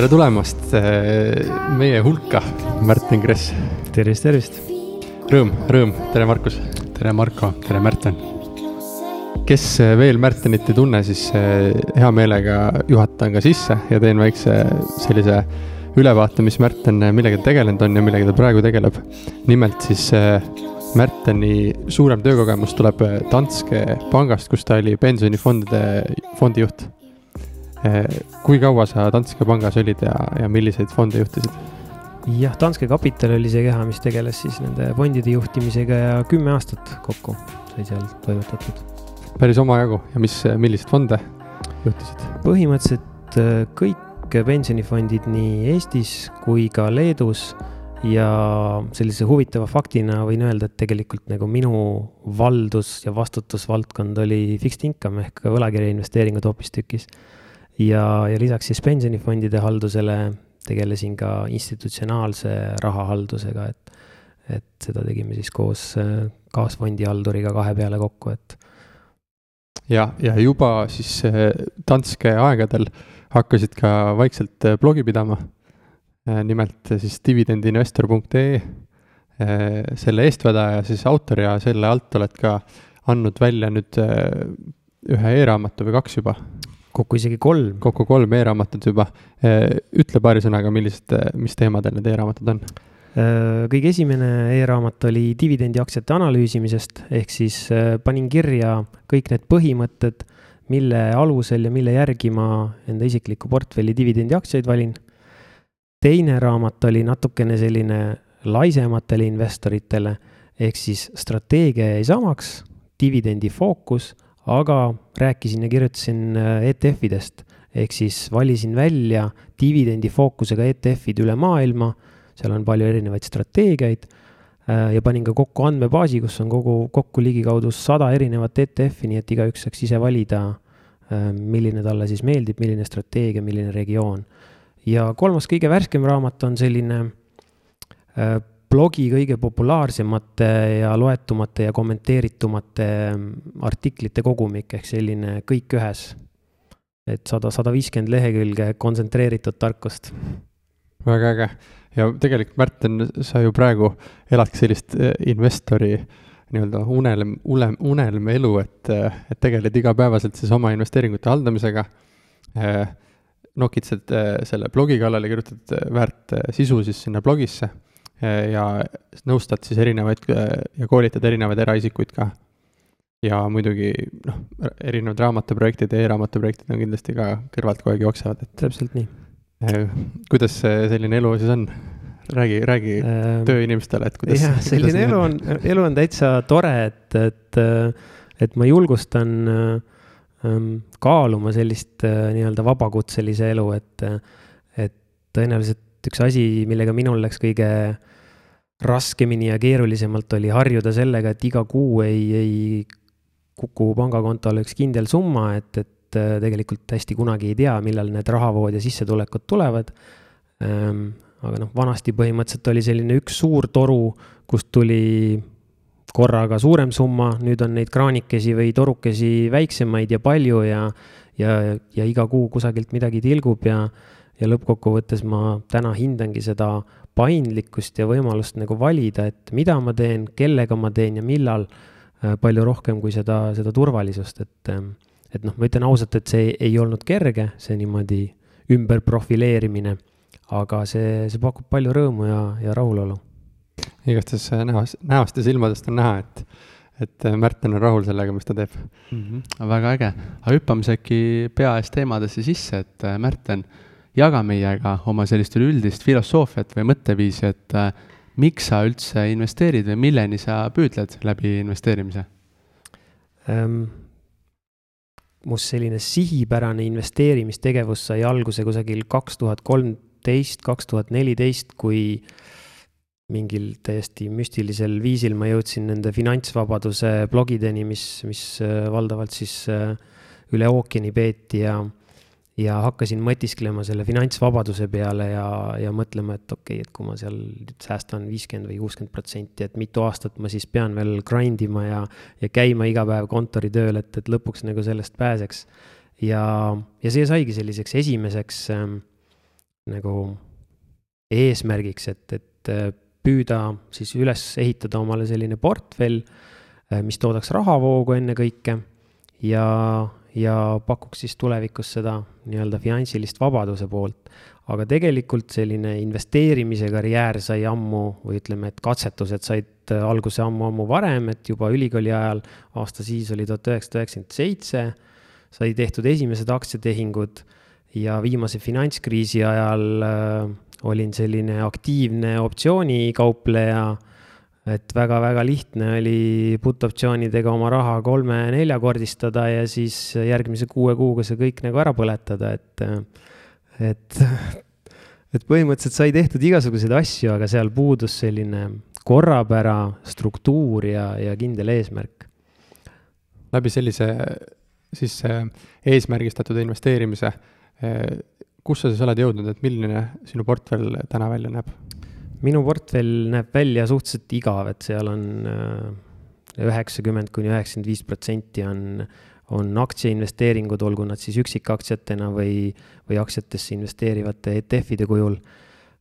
tere tulemast äh, meie hulka, Märten Kress. tervist, tervist. Rõõm, rõõm, tere Markus. tere Marko, tere Märten. kes äh, veel Märtenit ei tunne, siis äh, hea meelega juhatan ka sisse ja teen väikse sellise ülevaate, mis Märten millega tegelenud on ja millega ta praegu tegeleb. nimelt siis Märteni suurem töökogemus tuleb Danske pangast, kus ta oli pensionifondide fondijuht kui kaua sa Danske pangas olid ja, ja milliseid fonde juhtisid? jah, Danske Kapital oli see keha, mis tegeles siis nende fondide juhtimisega ja kümme aastat kokku sai seal toimetatud. päris omajagu ja mis, milliseid fonde juhtisid? põhimõtteliselt äh, kõik pensionifondid nii Eestis kui ka Leedus ja sellise huvitava faktina võin öelda, et tegelikult nagu minu valdus ja vastutusvaldkond oli fixed income ehk võlakirja investeeringud hoopistükkis ja, ja lisaks siis pensionifondide haldusele tegelesin ka institutsionaalse rahahaldusega, et, et seda tegime siis koos äh, kaasfondihalduriga kahe peale kokku, et. ja, ja juba siis äh, Danske aegadel hakkasid ka vaikselt äh, blogi pidama. nimelt siis dividendinvestor.ee, selle eestvedaja, siis autor ja selle alt oled ka andnud välja nüüd ühe e-raamatu või kaks juba kokku isegi kolm. kokku kolm e-raamatut juba. ütle paari sõnaga, millised, mis teemadel need e-raamatud on? Äh, kõige esimene e-raamat oli dividendiaktsiate analüüsimisest, ehk siis panin kirja kõik need põhimõtted, mille alusel ja mille järgi ma enda isikliku portfelli dividendiaktsiaid valin. teine raamat oli natukene selline laisematele investoritele, ehk siis strateegia jäi samaks, dividendi fookus aga rääkisin ja kirjutasin äh, ETF-idest ehk siis valisin välja dividendi fookusega ETF-id üle maailma, seal on palju erinevaid strateegiaid äh, ja panin ka kokku andmebaasi, kus on kogu, kokku ligikaudu sada erinevat ETF-i, nii et igaüks saaks ise valida, äh, milline talle siis meeldib, milline strateegia, milline regioon. ja kolmas, kõige värskem raamat on selline blogi kõige populaarsemate ja loetumate ja kommenteeritumate artiklite kogumik ehk selline kõik ühes. et sada, sada viiskümmend lehekülge kontsentreeritud tarkust. väga äge ja tegelikult Märten, sa ju praegu eladki sellist eh, investori nii-öelda unelm, unelm, unelmelu, et, et tegeled igapäevaselt siis oma investeeringute haldamisega eh,. nokitsed eh, selle blogi kallale, kirjutad väärt sisu siis sinna blogisse ja nõustad siis erinevaid ja koolitad erinevaid eraisikuid ka. ja muidugi noh, erinevad raamatuprojektid ja e-raamatuprojektid on kindlasti ka kõrvalt kogu aeg jooksevad, et. täpselt nii. kuidas selline elu siis on? räägi, räägi ähm, tööinimestele, et kuidas. jah, selline elu on, elu on täitsa tore, et, et, et ma julgustan ähm, kaaluma sellist äh, nii-öelda vabakutselise elu, et, et tõenäoliselt üks asi, millega minul läks kõige raskemini ja keerulisemalt oli harjuda sellega, et iga kuu ei, ei kuku pangakontole üks kindel summa, et, et äh, tegelikult hästi kunagi ei tea, millal need rahavood ja sissetulekud tulevad. Ehm, aga noh, vanasti põhimõtteliselt oli selline üks suur toru, kust tuli korraga suurem summa, nüüd on neid kraanikesi või torukesi väiksemaid ja palju ja, ja, ja iga kuu kusagilt midagi tilgub ja, ja lõppkokkuvõttes ma täna hindangi seda paindlikkust ja võimalust nagu valida, et mida ma teen, kellega ma teen ja millal, äh, palju rohkem kui seda, seda turvalisust, et, ähm, et noh, ma ütlen ausalt, et see ei olnud kerge, see niimoodi ümber profileerimine, aga see, see pakub palju rõõmu ja, ja rahulolu. igastahes näost, näost ja silmadest on näha, et, et Märten on rahul sellega, mis ta teeb mm. -hmm. väga äge, aga hüppame siis äkki pea ees teemadesse sisse, et äh, Märten jaga meiega oma sellist üleüldist filosoofiat või mõtteviisi, et äh, miks sa üldse investeerid või milleni sa püüdled läbi investeerimise ähm,? must selline sihipärane investeerimistegevus sai alguse kusagil kaks tuhat kolmteist, kaks tuhat neliteist, kui mingil täiesti müstilisel viisil ma jõudsin nende finantsvabaduse blogideni, mis, mis äh, valdavalt siis äh, üle ookeani peeti ja ja hakkasin mõtisklema selle finantsvabaduse peale ja, ja mõtlema, et okei okay,, et kui ma seal säästan viiskümmend või kuuskümmend protsenti, et mitu aastat ma siis pean veel grind ima ja, ja käima iga päev kontoritööl, et, et lõpuks nagu sellest pääseks. ja, ja see saigi selliseks esimeseks ähm, nagu eesmärgiks, et, et äh, püüda siis üles ehitada omale selline portfell, äh, mis toodaks rahavoogu ennekõike ja, ja pakuks siis tulevikus seda nii-öelda finantsilist vabaduse poolt. aga tegelikult selline investeerimise karjäär sai ammu või ütleme, et katsetused said alguse ammu-ammu varem, et juba ülikooli ajal, aasta siis oli tuhat üheksasada üheksakümmend seitse, sai tehtud esimesed aktsiatehingud ja viimase finantskriisi ajal äh, olin selline aktiivne optsioonikaupleja, et väga-väga lihtne oli put-optsioonidega oma raha kolme-neljakordistada ja siis järgmise kuue kuuga see kõik nagu ära põletada, et, et, et põhimõtteliselt sai tehtud igasuguseid asju, aga seal puudus selline korrapära, struktuur ja, ja kindel eesmärk. läbi sellise siis eesmärgistatud investeerimise kus sa siis oled jõudnud, et milline sinu portfell täna välja näeb? Minu portfell näeb välja suhteliselt igav, et seal on äh, üheksakümmend kuni üheksakümmend viis protsenti on, on aktsiainvesteeringud, olgu nad siis üksikaktsiatena või, või aktsiatesse investeerivate ETF-ide kujul.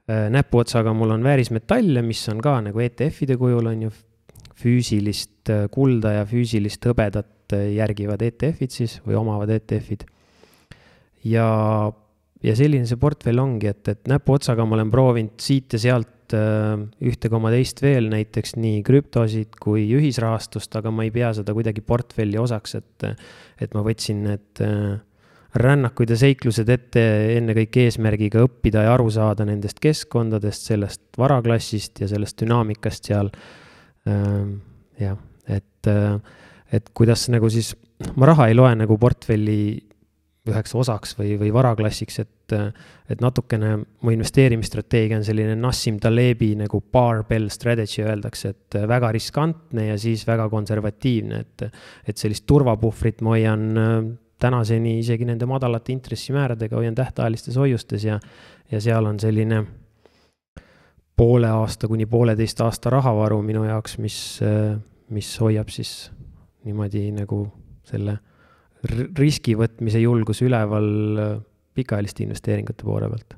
Äh, näpuotsaga mul on väärismetalle, mis on ka nagu ETF-ide kujul, on ju, füüsilist äh, kulda ja füüsilist hõbedat järgivad ETF-id siis või omavad ETF-id. ja ja selline see portfell ongi, et, et näpuotsaga ma olen proovinud siit ja sealt äh, ühte koma teist veel, näiteks nii krüptosid kui ühisrahastust, aga ma ei pea seda kuidagi portfelli osaks, et, et ma võtsin need äh, rännakuid ja seiklused ette ennekõike eesmärgiga õppida ja aru saada nendest keskkondadest, sellest varaklassist ja sellest dünaamikast seal. Ähm, jah, et, äh, et kuidas nagu siis, ma raha ei loe nagu portfelli üheks osaks või, või varaklassiks, et, et natukene mu investeerimisstrateegia on selline Nassim Talebi nagu barbell strategy öeldakse, et väga riskantne ja siis väga konservatiivne, et, et sellist turvapuhvrit ma hoian äh, tänaseni isegi nende madalate intressimääradega hoian tähtajalistes hoiustes ja, ja seal on selline poole aasta kuni pooleteist aasta rahavaru minu jaoks, mis, äh, mis hoiab siis niimoodi nagu selle riski võtmise julgus üleval äh, pikaajaliste investeeringute poole pealt.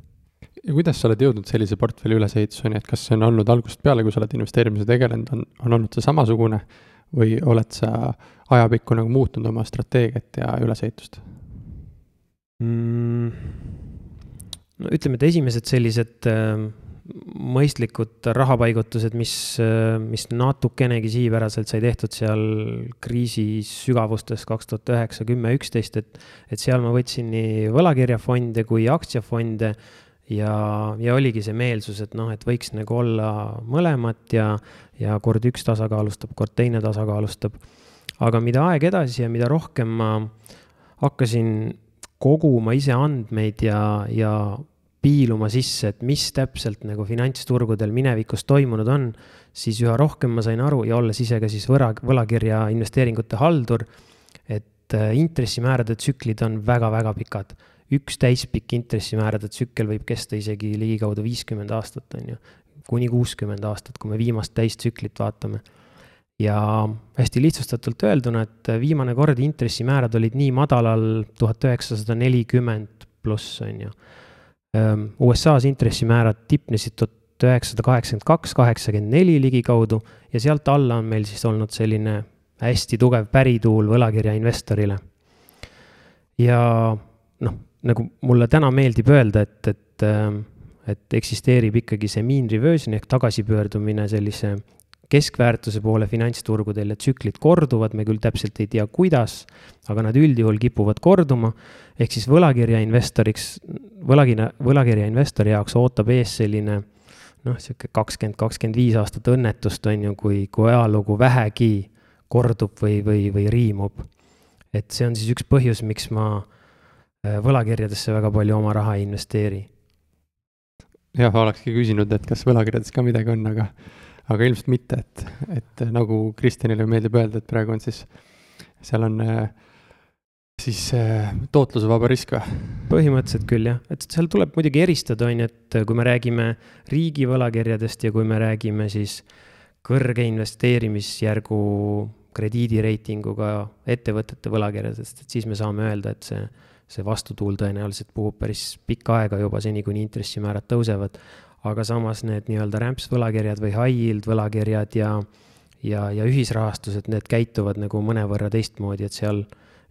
ja kuidas sa oled jõudnud sellise portfelli ülesehituseni, et kas see on olnud algusest peale, kui sa oled investeerimisega tegelenud, on, on olnud see samasugune või oled sa ajapikku nagu muutnud oma strateegiat ja ülesehitust mm,? no ütleme, et esimesed sellised äh, mõistlikud rahapaigutused, mis, mis natukenegi sihipäraselt sai tehtud seal kriisi sügavustes kaks tuhat üheksa, kümme, üksteist, et, et seal ma võtsin nii võlakirjafonde kui aktsiafonde ja, ja oligi see meelsus, et noh, et võiks nagu olla mõlemat ja, ja kord üks tasakaalustab, kord teine tasakaalustab. aga mida aeg edasi ja mida rohkem ma hakkasin koguma ise andmeid ja, ja piiluma sisse, et mis täpselt nagu finantsturgudel minevikus toimunud on, siis üha rohkem ma sain aru ja olles ise ka siis võla, võlakirja investeeringute haldur, et äh, intressimäärade tsüklid on väga-väga pikad. üks täispikk intressimäärade tsükkel võib kesta isegi ligikaudu viiskümmend aastat, on ju, kuni kuuskümmend aastat, kui me viimast täistsüklit vaatame. ja hästi lihtsustatult öelduna, et viimane kord intressimäärad olid nii madalal tuhat üheksasada nelikümmend pluss, on ju USA-s intressimäärad tipnesid tuhat üheksasada kaheksakümmend kaks, kaheksakümmend neli ligikaudu ja sealt alla on meil siis olnud selline hästi tugev pärituul võlakirja investorile. ja noh, nagu mulle täna meeldib öelda, et, et, ehm, et eksisteerib ikkagi see mean reversion ehk tagasipöördumine sellise keskväärtuse poole finantsturgudel ja tsüklid korduvad, me küll täpselt ei tea, kuidas, aga nad üldjuhul kipuvad korduma. ehk siis võlakirja investoriks, võlakirja, võlakirja investori jaoks ootab ees selline noh, sihuke kakskümmend, kakskümmend viis aastat õnnetust, on ju, kui, kui ajalugu vähegi kordub või, või, või riimub. et see on siis üks põhjus, miks ma äh, võlakirjadesse väga palju oma raha ei investeeri. jah, olekski küsinud, et kas võlakirjades ka midagi on, aga aga ilmselt mitte, et, et nagu Kristjanile meeldib öelda, et praegu on siis, seal on äh, siis äh, tootlusvaba risk või? põhimõtteliselt küll jah, et seal tuleb muidugi eristada, on ju, et kui me räägime riigi võlakirjadest ja kui me räägime siis kõrge investeerimisjärgu krediidireitinguga ettevõtete võlakirjadest, et siis me saame öelda, et see, see vastutuul tõenäoliselt puhub päris pikka aega juba, seni kuni intressimäärad tõusevad. Aga samas need nii-öelda rämpsvõlakirjad või high yield võlakirjad ja, ja, ja ühisrahastused, need käituvad nagu mõnevõrra teistmoodi, et seal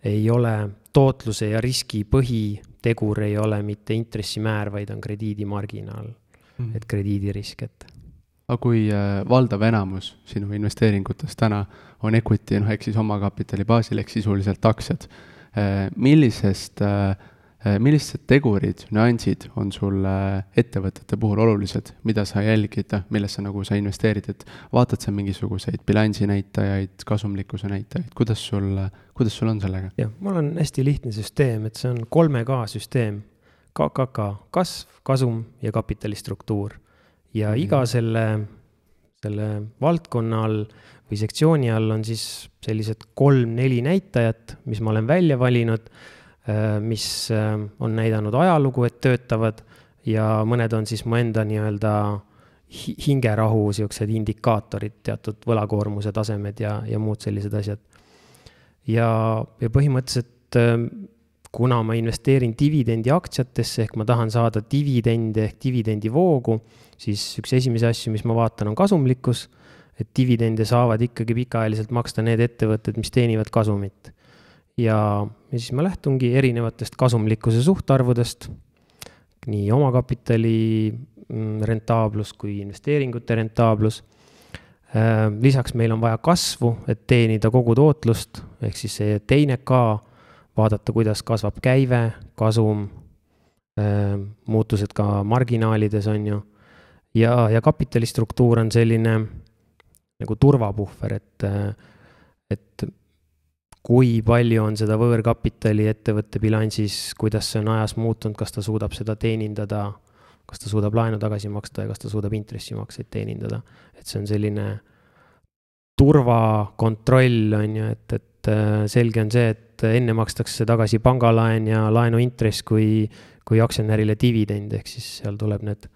ei ole tootluse ja riski põhitegur ei ole mitte intressimäär, vaid on krediidimarginaal mm, -hmm. et krediidirisk, et aga kui äh, valdav enamus sinu investeeringutest täna on equity, noh, ehk siis omakapitali baasil ehk sisuliselt aktsiad, äh, millisest, äh, millised tegurid, nüansid on sul ettevõtete puhul olulised, mida sa jälgid, millesse nagu sa investeerid, et vaatad sa mingisuguseid bilansinäitajaid, kasumlikkuse näitajaid, kuidas sul, kuidas sul on sellega? jah, mul on hästi lihtne süsteem, et see on kolme K süsteem. KKK, kasv, kasum ja kapitalistruktuur ja mhm. iga selle, selle valdkonna all või sektsiooni all on siis sellised kolm-neli näitajat, mis ma olen välja valinud, äh, mis äh, on näidanud ajalugu, et töötavad ja mõned on siis mu enda nii-öelda hingerahu siuksed indikaatorid, teatud võlakoormuse tasemed ja, ja muud sellised asjad. ja, ja põhimõtteliselt äh, kuna ma investeerin dividendi aktsiatesse ehk ma tahan saada dividende ehk dividendivoogu, siis üks esimesi asju, mis ma vaatan, on kasumlikkus. et dividende saavad ikkagi pikaajaliselt maksta need ettevõtted, mis teenivad kasumit. Ja, ja siis ma lähtungi erinevatest kasumlikkuse suhtarvudest, nii omakapitali mm, rentaablus kui investeeringute rentaablus äh, lisaks meil on vaja kasvu, et teenida kogu tootlust, ehk siis see teine K vaadata, kuidas kasvab käive, kasum, äh, muutused ka marginaalides, on ju. ja, ja kapitalistruktuur on selline nagu turvapuhver, et, äh, et kui palju on seda võõrkapitali ettevõtte bilansis, kuidas see on ajas muutunud, kas ta suudab seda teenindada, kas ta suudab laenu tagasi maksta ja kas ta suudab intressimakseid teenindada. et see on selline turvakontroll, on ju, et, et äh, selge on see, et enne makstakse tagasi pangalaen ja laenuintress kui, kui aktsionärile dividend, ehk siis seal tuleb need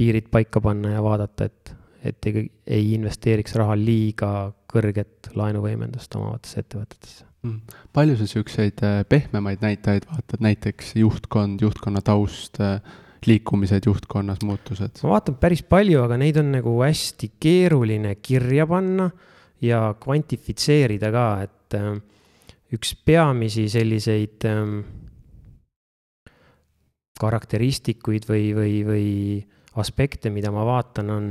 piirid paika panna ja vaadata, et, et ei, ei investeeriks raha liiga kõrget laenuvõimendust omavatesse ettevõtetesse mm.. palju sa siukseid äh, pehmemaid näitajaid vaatad, näiteks juhtkond, juhtkonna taust, äh, liikumised juhtkonnas, muutused? ma vaatan päris palju, aga neid on nagu hästi keeruline kirja panna ja kvantifitseerida ka, et äh, üks peamisi selliseid karakteristikuid või, või, või aspekte, mida ma vaatan, on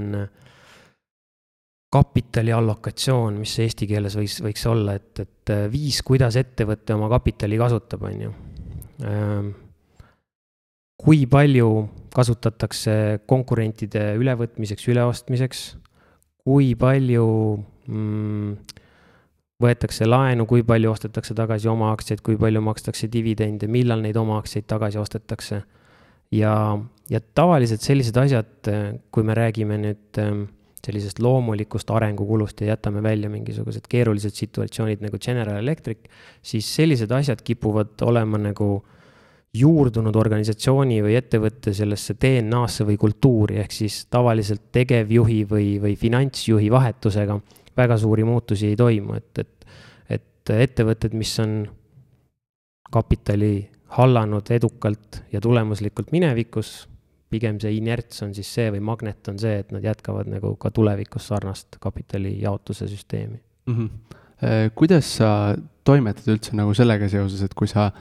kapitali allokatsioon, mis eesti keeles võiks, võiks olla, et, et äh, viis, kuidas ettevõte oma kapitali kasutab, on ju ähm,. kui palju kasutatakse konkurentide ülevõtmiseks, üleostmiseks, kui palju mm, võetakse laenu, kui palju ostetakse tagasi oma aktsiaid, kui palju makstakse dividende, millal neid oma aktsiaid tagasi ostetakse. ja, ja tavaliselt sellised asjad, kui me räägime nüüd ähm, sellisest loomulikust arengukulust ja jätame välja mingisugused keerulised situatsioonid nagu General Electric, siis sellised asjad kipuvad olema nagu juurdunud organisatsiooni või ettevõtte sellesse DNA-sse või kultuuri, ehk siis tavaliselt tegevjuhi või, või finantsjuhi vahetusega väga suuri muutusi ei toimu, et, et, et ettevõtted, mis on kapitali hallanud edukalt ja tulemuslikult minevikus, pigem see inerts on siis see või magnet on see, et nad jätkavad nagu ka tulevikus sarnast kapitali jaotuse süsteemi mm. -hmm. kuidas sa toimetad üldse nagu sellega seoses, et kui sa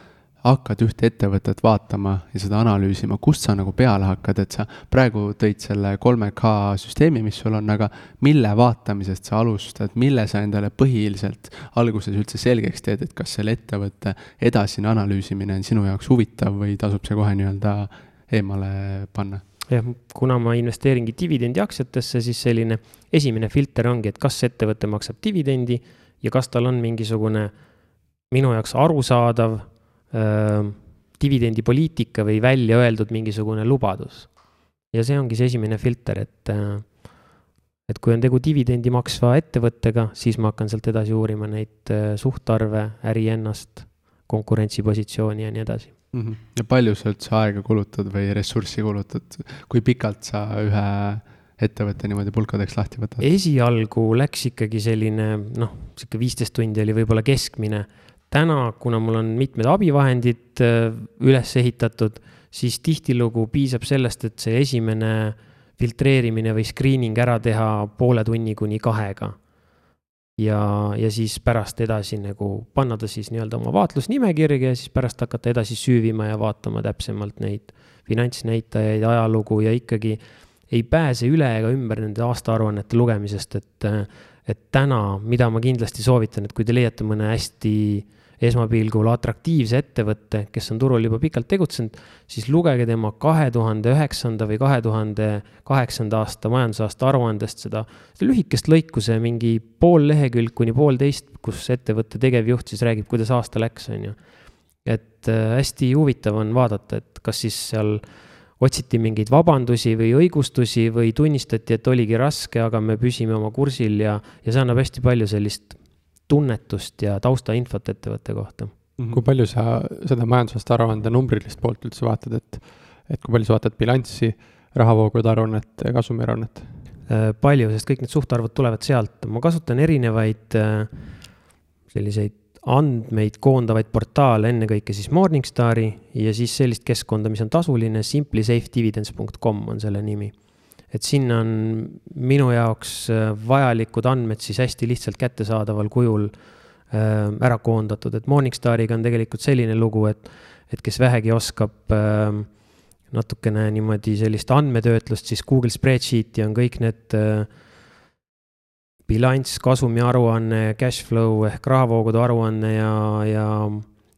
hakkad ühte ettevõtet vaatama ja seda analüüsima, kust sa nagu peale hakkad, et sa praegu tõid selle kolme K süsteemi, mis sul on, aga mille vaatamisest sa alustad, mille sa endale põhiliselt alguses üldse selgeks teed, et kas selle ettevõtte edasine analüüsimine on sinu jaoks huvitav või tasub see kohe nii-öelda eemale panna? jah, kuna ma investeeringi dividendiaktsiatesse, siis selline esimene filter ongi, et kas ettevõte maksab dividendi ja kas tal on mingisugune minu jaoks arusaadav dividendipoliitika või välja öeldud mingisugune lubadus. ja see ongi see esimene filter, et, et kui on tegu dividendi maksva ettevõttega, siis ma hakkan sealt edasi uurima neid suhtarve, äri ennast, konkurentsipositsiooni ja nii edasi mm. -hmm. ja palju sa üldse aega kulutad või ressurssi kulutad, kui pikalt sa ühe ettevõtte niimoodi pulkadeks lahti võtad? esialgu läks ikkagi selline noh, sihuke viisteist tundi oli võib-olla keskmine täna, kuna mul on mitmed abivahendid äh, üles ehitatud, siis tihtilugu piisab sellest, et see esimene filtreerimine või screening ära teha poole tunni kuni kahega. Ja, ja siis pärast edasi nagu panna ta siis nii-öelda oma vaatlusnimekirja ja siis pärast hakata edasi süüvima ja vaatama täpsemalt neid finantsnäitajaid, ajalugu ja ikkagi ei pääse üle ega ümber nende aastaaruannete lugemisest, et, et täna, mida ma kindlasti soovitan, et kui te leiate mõne hästi esmapilgul atraktiivse ettevõtte, kes on turul juba pikalt tegutsenud, siis lugege tema kahe tuhande üheksanda või kahe tuhande kaheksanda aasta majandusaasta aruandest seda, seda lühikest lõiku, see mingi pool lehekülg kuni poolteist, kus ettevõtte tegevjuht siis räägib, kuidas aasta läks, on ju. et äh, hästi huvitav on vaadata, et kas siis seal otsiti mingeid vabandusi või õigustusi või tunnistati, et oligi raske, aga me püsime oma kursil ja, ja see annab hästi palju sellist tunnetust ja taustainfot ettevõtte kohta mm. -hmm. kui palju sa seda majandusaasta aruande numbrilist poolt üldse vaatad, et, et kui palju sa vaatad bilanssi, rahavoogude aruannet, kasumiaruannet? Äh, palju, sest kõik need suhtarvud tulevad sealt, ma kasutan erinevaid äh, selliseid andmeid koondavaid portaale, ennekõike siis Morningstari ja siis sellist keskkonda, mis on tasuline, simplysafedividends.com on selle nimi et sinna on minu jaoks äh, vajalikud andmed siis hästi lihtsalt kättesaadaval kujul äh, ära koondatud, et Morningstariga on tegelikult selline lugu, et, et kes vähegi oskab äh, natukene niimoodi sellist andmetöötlust, siis Google Spreadsheet'i on kõik need bilanss, kasumiaruanne, cash flow ehk rahavoogude aruanne ja, ja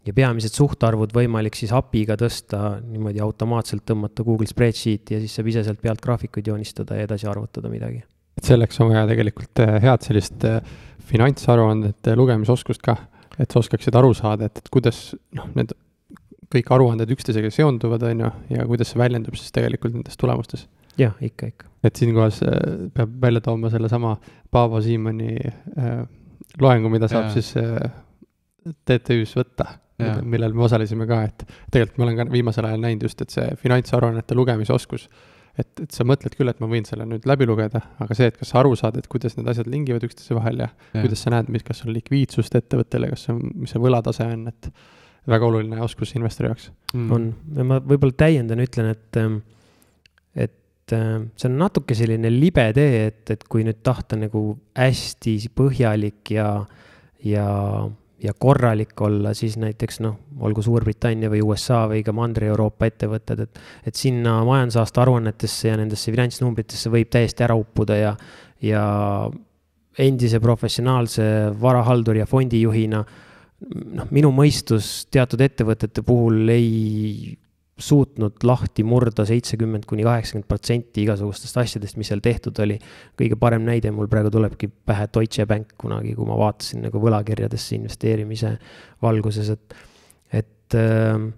ja peamised suhtarvud võimalik siis API-ga tõsta, niimoodi automaatselt tõmmata Google Spreadsheet'i ja siis saab ise sealt pealt graafikuid joonistada ja edasi arvutada midagi. et selleks on vaja tegelikult äh, head sellist äh, finantsaruandete lugemisoskust ka, et sa oskaksid aru saada, et, et kuidas noh, need kõik aruanded üksteisega seonduvad, on ju, ja kuidas see väljendub siis tegelikult nendes tulemustes. jah, ikka, ikka. et siinkohas peab välja tooma sellesama Paavo Siimanni loengu, mida saab ja. siis TTÜ-s võtta millel me osalesime ka, et tegelikult ma olen ka viimasel ajal näinud just, et see finantsaruannete lugemise oskus, et, et sa mõtled küll, et ma võin selle nüüd läbi lugeda, aga see, et kas sa aru saad, et kuidas need asjad lingivad üksteise vahel ja, ja. kuidas sa näed, mis, kas on likviidsust ettevõttel ja kas on, mis see võlatase on, et väga oluline oskus investori jaoks. Mm.. on, ja ma võib-olla täiendan, ütlen, et, ähm, et ähm, see on natuke selline libe tee, et, et kui nüüd tahta nagu hästi põhjalik ja, ja ja korralik olla, siis näiteks noh, olgu Suurbritannia või USA või ka Mandri-Euroopa ettevõtted, et, et sinna majandusaasta aruannetesse ja nendesse finantsnumbritesse võib täiesti ära uppuda ja, ja endise professionaalse varahalduri ja fondijuhina noh, minu mõistus teatud ettevõtete puhul ei suutnud lahti murda seitsekümmend kuni kaheksakümmend protsenti igasugustest asjadest, mis seal tehtud oli. kõige parem näide mul praegu tulebki pähe Deutsche Bank kunagi, kui ma vaatasin nagu võlakirjadesse investeerimise valguses, et, et, ähm,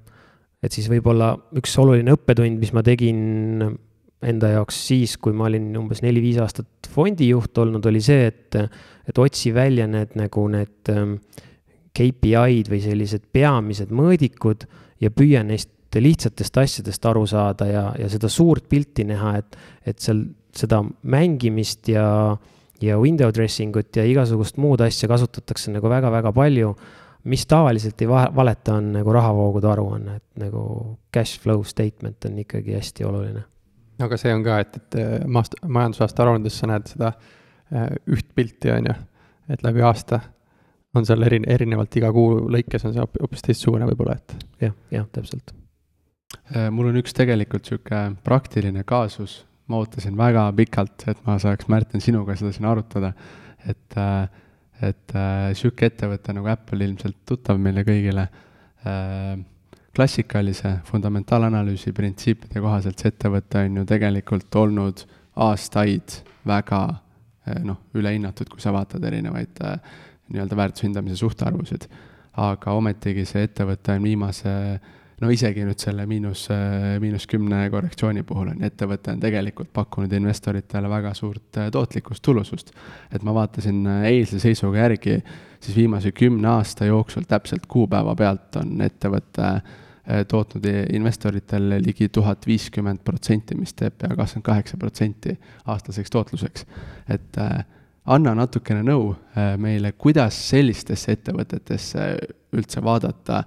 et siis võib-olla üks oluline õppetund, mis ma tegin enda jaoks siis, kui ma olin umbes neli-viis aastat fondijuht olnud, oli see, et, et otsi välja need nagu need ähm, KPI-d või sellised peamised mõõdikud ja püüa neist lihtsatest asjadest aru saada ja, ja seda suurt pilti näha, et, et seal seda mängimist ja, ja window dressing ut ja igasugust muud asja kasutatakse nagu väga-väga palju. mis tavaliselt ei valeta, on nagu rahavoogude aruanne, et nagu cash flow statement on ikkagi hästi oluline. aga see on ka, et, et maast-, majandusaasta aruandes sa näed seda äh, üht pilti, on ju, et läbi aasta on seal eri, erinevalt iga kuu lõikes on see hoopis teistsugune võib-olla, et. jah, jah, täpselt Äh, mul on üks tegelikult sihuke praktiline kaasus, ma ootasin väga pikalt, et ma saaks, Märten, sinuga seda siin arutada. et, äh, et äh, sihuke ettevõte nagu Apple ilmselt tuttav meile kõigile. klassikalise fundamentaalanalüüsi printsiipide kohaselt see ettevõte on ju tegelikult olnud aastaid väga noh, ülehinnatud, kui sa vaatad erinevaid nii-öelda väärtushindamise suhtarvusid. aga ometigi see ettevõte on viimase no isegi nüüd selle miinus, miinus kümne korrektsiooni puhul on ettevõte on tegelikult pakkunud investoritele väga suurt äh, tootlikkust, tulusust. et ma vaatasin äh, eilse seisuga järgi, siis viimase kümne aasta jooksul täpselt kuupäeva pealt on ettevõte äh, tootnud investoritele ligi tuhat viiskümmend protsenti, mis teeb pea kakskümmend kaheksa protsenti aastaseks tootluseks. et anna natukene nõu meile, kuidas sellistesse ettevõtetesse üldse vaadata,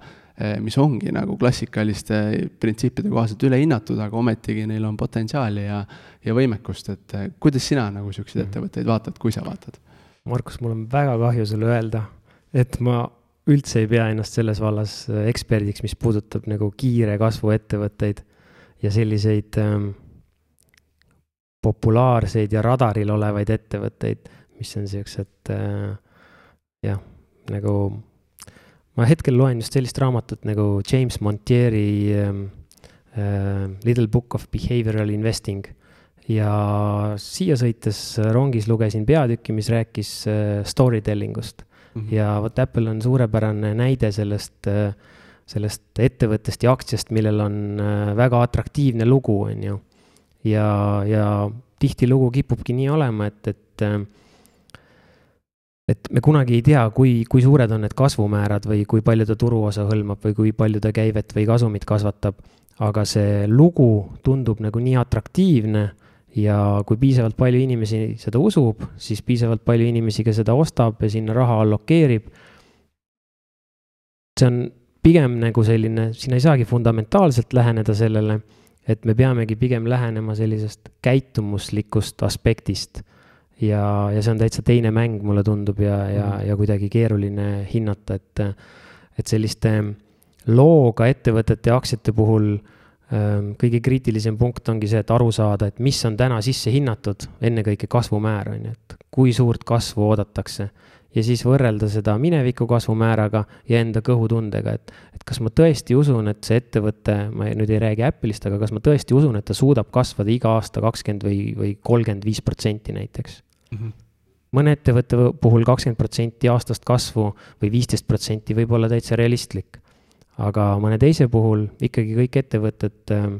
mis ongi nagu klassikaliste printsiipide kohaselt ülehinnatud, aga ometigi neil on potentsiaali ja, ja võimekust, et kuidas sina nagu siukseid mhm. ettevõtteid vaatad, kui sa vaatad? Markus, mul on väga kahju sulle öelda, et ma üldse ei pea ennast selles vallas eksperdiks, mis puudutab nagu kiire kasvu ettevõtteid ja selliseid ähm, populaarseid ja radaril olevaid ettevõtteid, mis on siuksed äh, jah, nagu ma hetkel loen just sellist raamatut nagu James Montieri ähm, äh, Little Book of Behavioral Investing ja siia sõites rongis lugesin peatükki, mis rääkis äh, story telling ust mm. -hmm. ja vot Apple on suurepärane näide sellest äh, sellest ettevõttest ja aktsiast, millel on äh, väga atraktiivne lugu, on ju. ja, ja tihtilugu kipubki nii olema, et, et äh, et me kunagi ei tea, kui, kui suured on need kasvumäärad või kui palju ta turuosa hõlmab või kui palju ta käivet või kasumit kasvatab. aga see lugu tundub nagu nii atraktiivne ja kui piisavalt palju inimesi seda usub, siis piisavalt palju inimesi ka seda ostab ja sinna raha allokeerib. see on pigem nagu selline, siin ei saagi fundamentaalselt läheneda sellele, et me peamegi pigem lähenema sellisest käitumuslikust aspektist. Ja, ja see on täitsa teine mäng, mulle tundub, ja, ja, mhm. ja kuidagi keeruline hinnata, et, et selliste looga ettevõtete ja aktsiate puhul ähm, kõige kriitilisem punkt ongi see, et aru saada, et mis on täna sisse hinnatud, ennekõike kasvumäär on ju, et kui suurt kasvu oodatakse ja siis võrrelda seda mineviku kasvumääraga ja enda kõhutundega, et, et kas ma tõesti usun, et see ettevõte, ma nüüd ei räägi Apple'ist, aga kas ma tõesti usun, et ta suudab kasvada iga aasta kakskümmend või, või kolmkümmend viis protsenti näiteks mm. -hmm mõne ettevõtte puhul kakskümmend protsenti aastast kasvu või viisteist protsenti võib olla täitsa realistlik. aga mõne teise puhul ikkagi kõik ettevõtted ähm,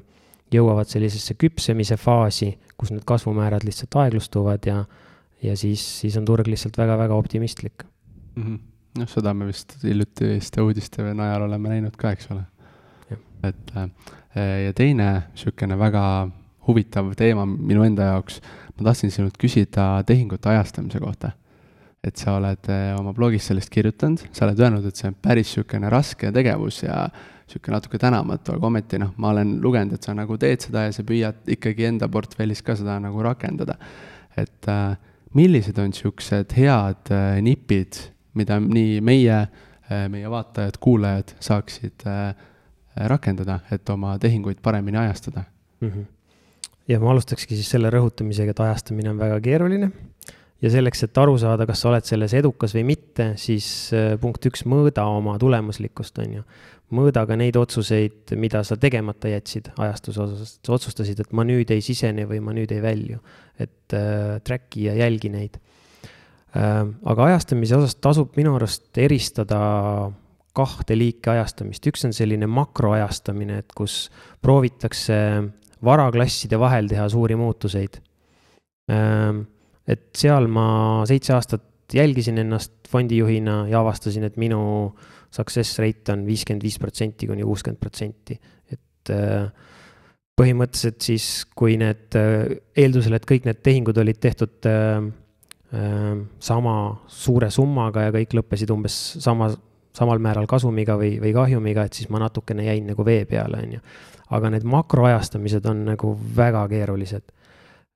jõuavad sellisesse küpsemise faasi, kus need kasvumäärad lihtsalt aeglustuvad ja ja siis, siis on turg lihtsalt väga-väga optimistlik mm. -hmm. noh, seda me vist hiljutiste uudiste najal oleme näinud ka, eks ole. et äh, ja teine niisugune väga huvitav teema minu enda jaoks, ma tahtsin sinult küsida tehingute ajastamise kohta. et sa oled äh, oma blogis sellest kirjutanud, sa oled öelnud, et see on päris niisugune raske tegevus ja niisugune natuke tänamatu, aga ometi noh, ma olen lugenud, et sa nagu teed seda ja sa püüad ikkagi enda portfellis ka seda nagu rakendada. et äh, millised on niisugused head äh, nipid, mida nii meie, meie vaatajad, kuulajad saaksid rakendada, et oma tehinguid paremini ajastada mm? -hmm. Ja ma alustakski siis selle rõhutamisega, et ajastamine on väga keeruline ja selleks, et aru saada, kas sa oled selles edukas või mitte, siis punkt üks, mõõda oma tulemuslikkust, on ju mõõda ka neid otsuseid, mida sa tegemata jätsid ajastuse osas, sa otsustasid, et ma nüüd ei sisene või ma nüüd ei välju. et äh, track'i ja jälgi neid äh,. aga ajastamise osas tasub minu arust eristada kahte liiki ajastamist, üks on selline makroajastamine, et kus proovitakse varaklasside vahel teha suuri muutuseid äh,. et seal ma seitse aastat jälgisin ennast fondijuhina ja avastasin, et minu success rate on viiskümmend viis protsenti kuni kuuskümmend protsenti, et äh, põhimõtteliselt siis, kui need äh, eeldusel, et kõik need tehingud olid tehtud äh, sama suure summaga ja kõik lõppesid umbes sama, samal määral kasumiga või, või kahjumiga, et siis ma natukene jäin nagu vee peale, on ju. aga need makroajastamised on nagu väga keerulised.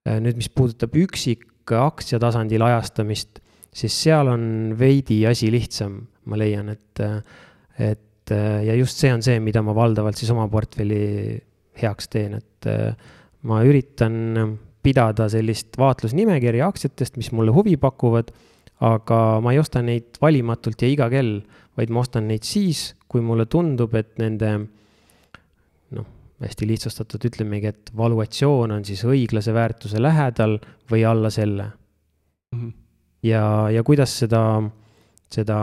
nüüd, mis puudutab üksikaktsia tasandil ajastamist, siis seal on veidi asi lihtsam ma leian, et, et ja just see on see, mida ma valdavalt siis oma portfelli heaks teen, et ma üritan pidada sellist vaatlusnimekirja aktsiatest, mis mulle huvi pakuvad, aga ma ei osta neid valimatult ja iga kell, vaid ma ostan neid siis, kui mulle tundub, et nende noh, hästi lihtsustatult ütlemegi, et valuatsioon on siis õiglase väärtuse lähedal või alla selle mm. -hmm. ja, ja kuidas seda, seda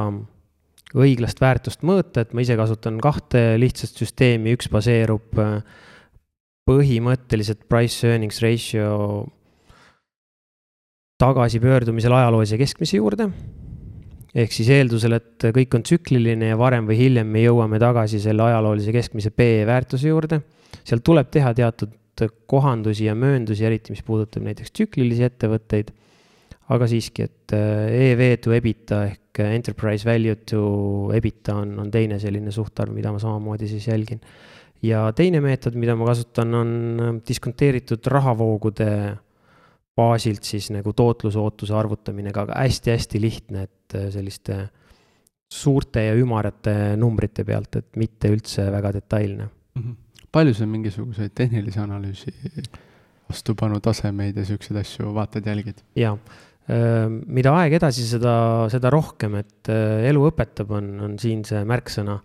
õiglast väärtust mõõta, et ma ise kasutan kahte lihtsat süsteemi, üks baseerub äh, põhimõtteliselt price earnings ratio tagasipöördumisel ajaloolise keskmise juurde. Ehk siis eeldusel, et kõik on tsükliline ja varem või hiljem me jõuame tagasi selle ajaloolise keskmise PE väärtuse juurde. seal tuleb teha teatud kohandusi ja mööndusi, eriti mis puudutab näiteks tsüklilisi ettevõtteid. aga siiski, et EV to EBITDA ehk enterprise value to EBITDA on, on teine selline suhtarv, mida ma samamoodi siis jälgin. ja teine meetod, mida ma kasutan, on diskonteeritud rahavoogude baasilt siis nagu tootlusootuse arvutamine, aga hästi-hästi lihtne, et selliste suurte ja ümarate numbrite pealt, et mitte üldse väga detailne mm. -hmm. palju sa mingisuguseid tehnilisi analüüsi, vastupanutasemeid ja siukseid asju vaatad, jälgid? jaa, mida aeg edasi, seda, seda rohkem, et elu õpetab, on, on siin see märksõna.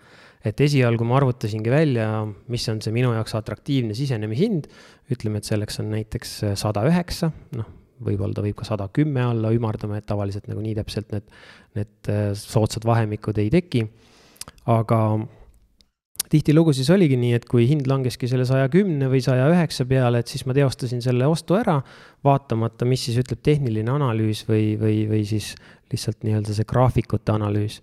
Et esialgu ma arvutasingi välja, mis on see minu jaoks atraktiivne sisenemishind. ütleme, et selleks on näiteks sada üheksa, noh, võib-olla ta võib ka sada kümme alla ümardama, et tavaliselt nagu nii täpselt need, need äh, soodsad vahemikud ei teki. aga tihtilugu siis oligi nii, et kui hind langeski selle saja kümne või saja üheksa peale, et siis ma teostasin selle ostu ära, vaatamata, mis siis ütleb tehniline analüüs või, või, või siis lihtsalt nii-öelda see graafikute analüüs.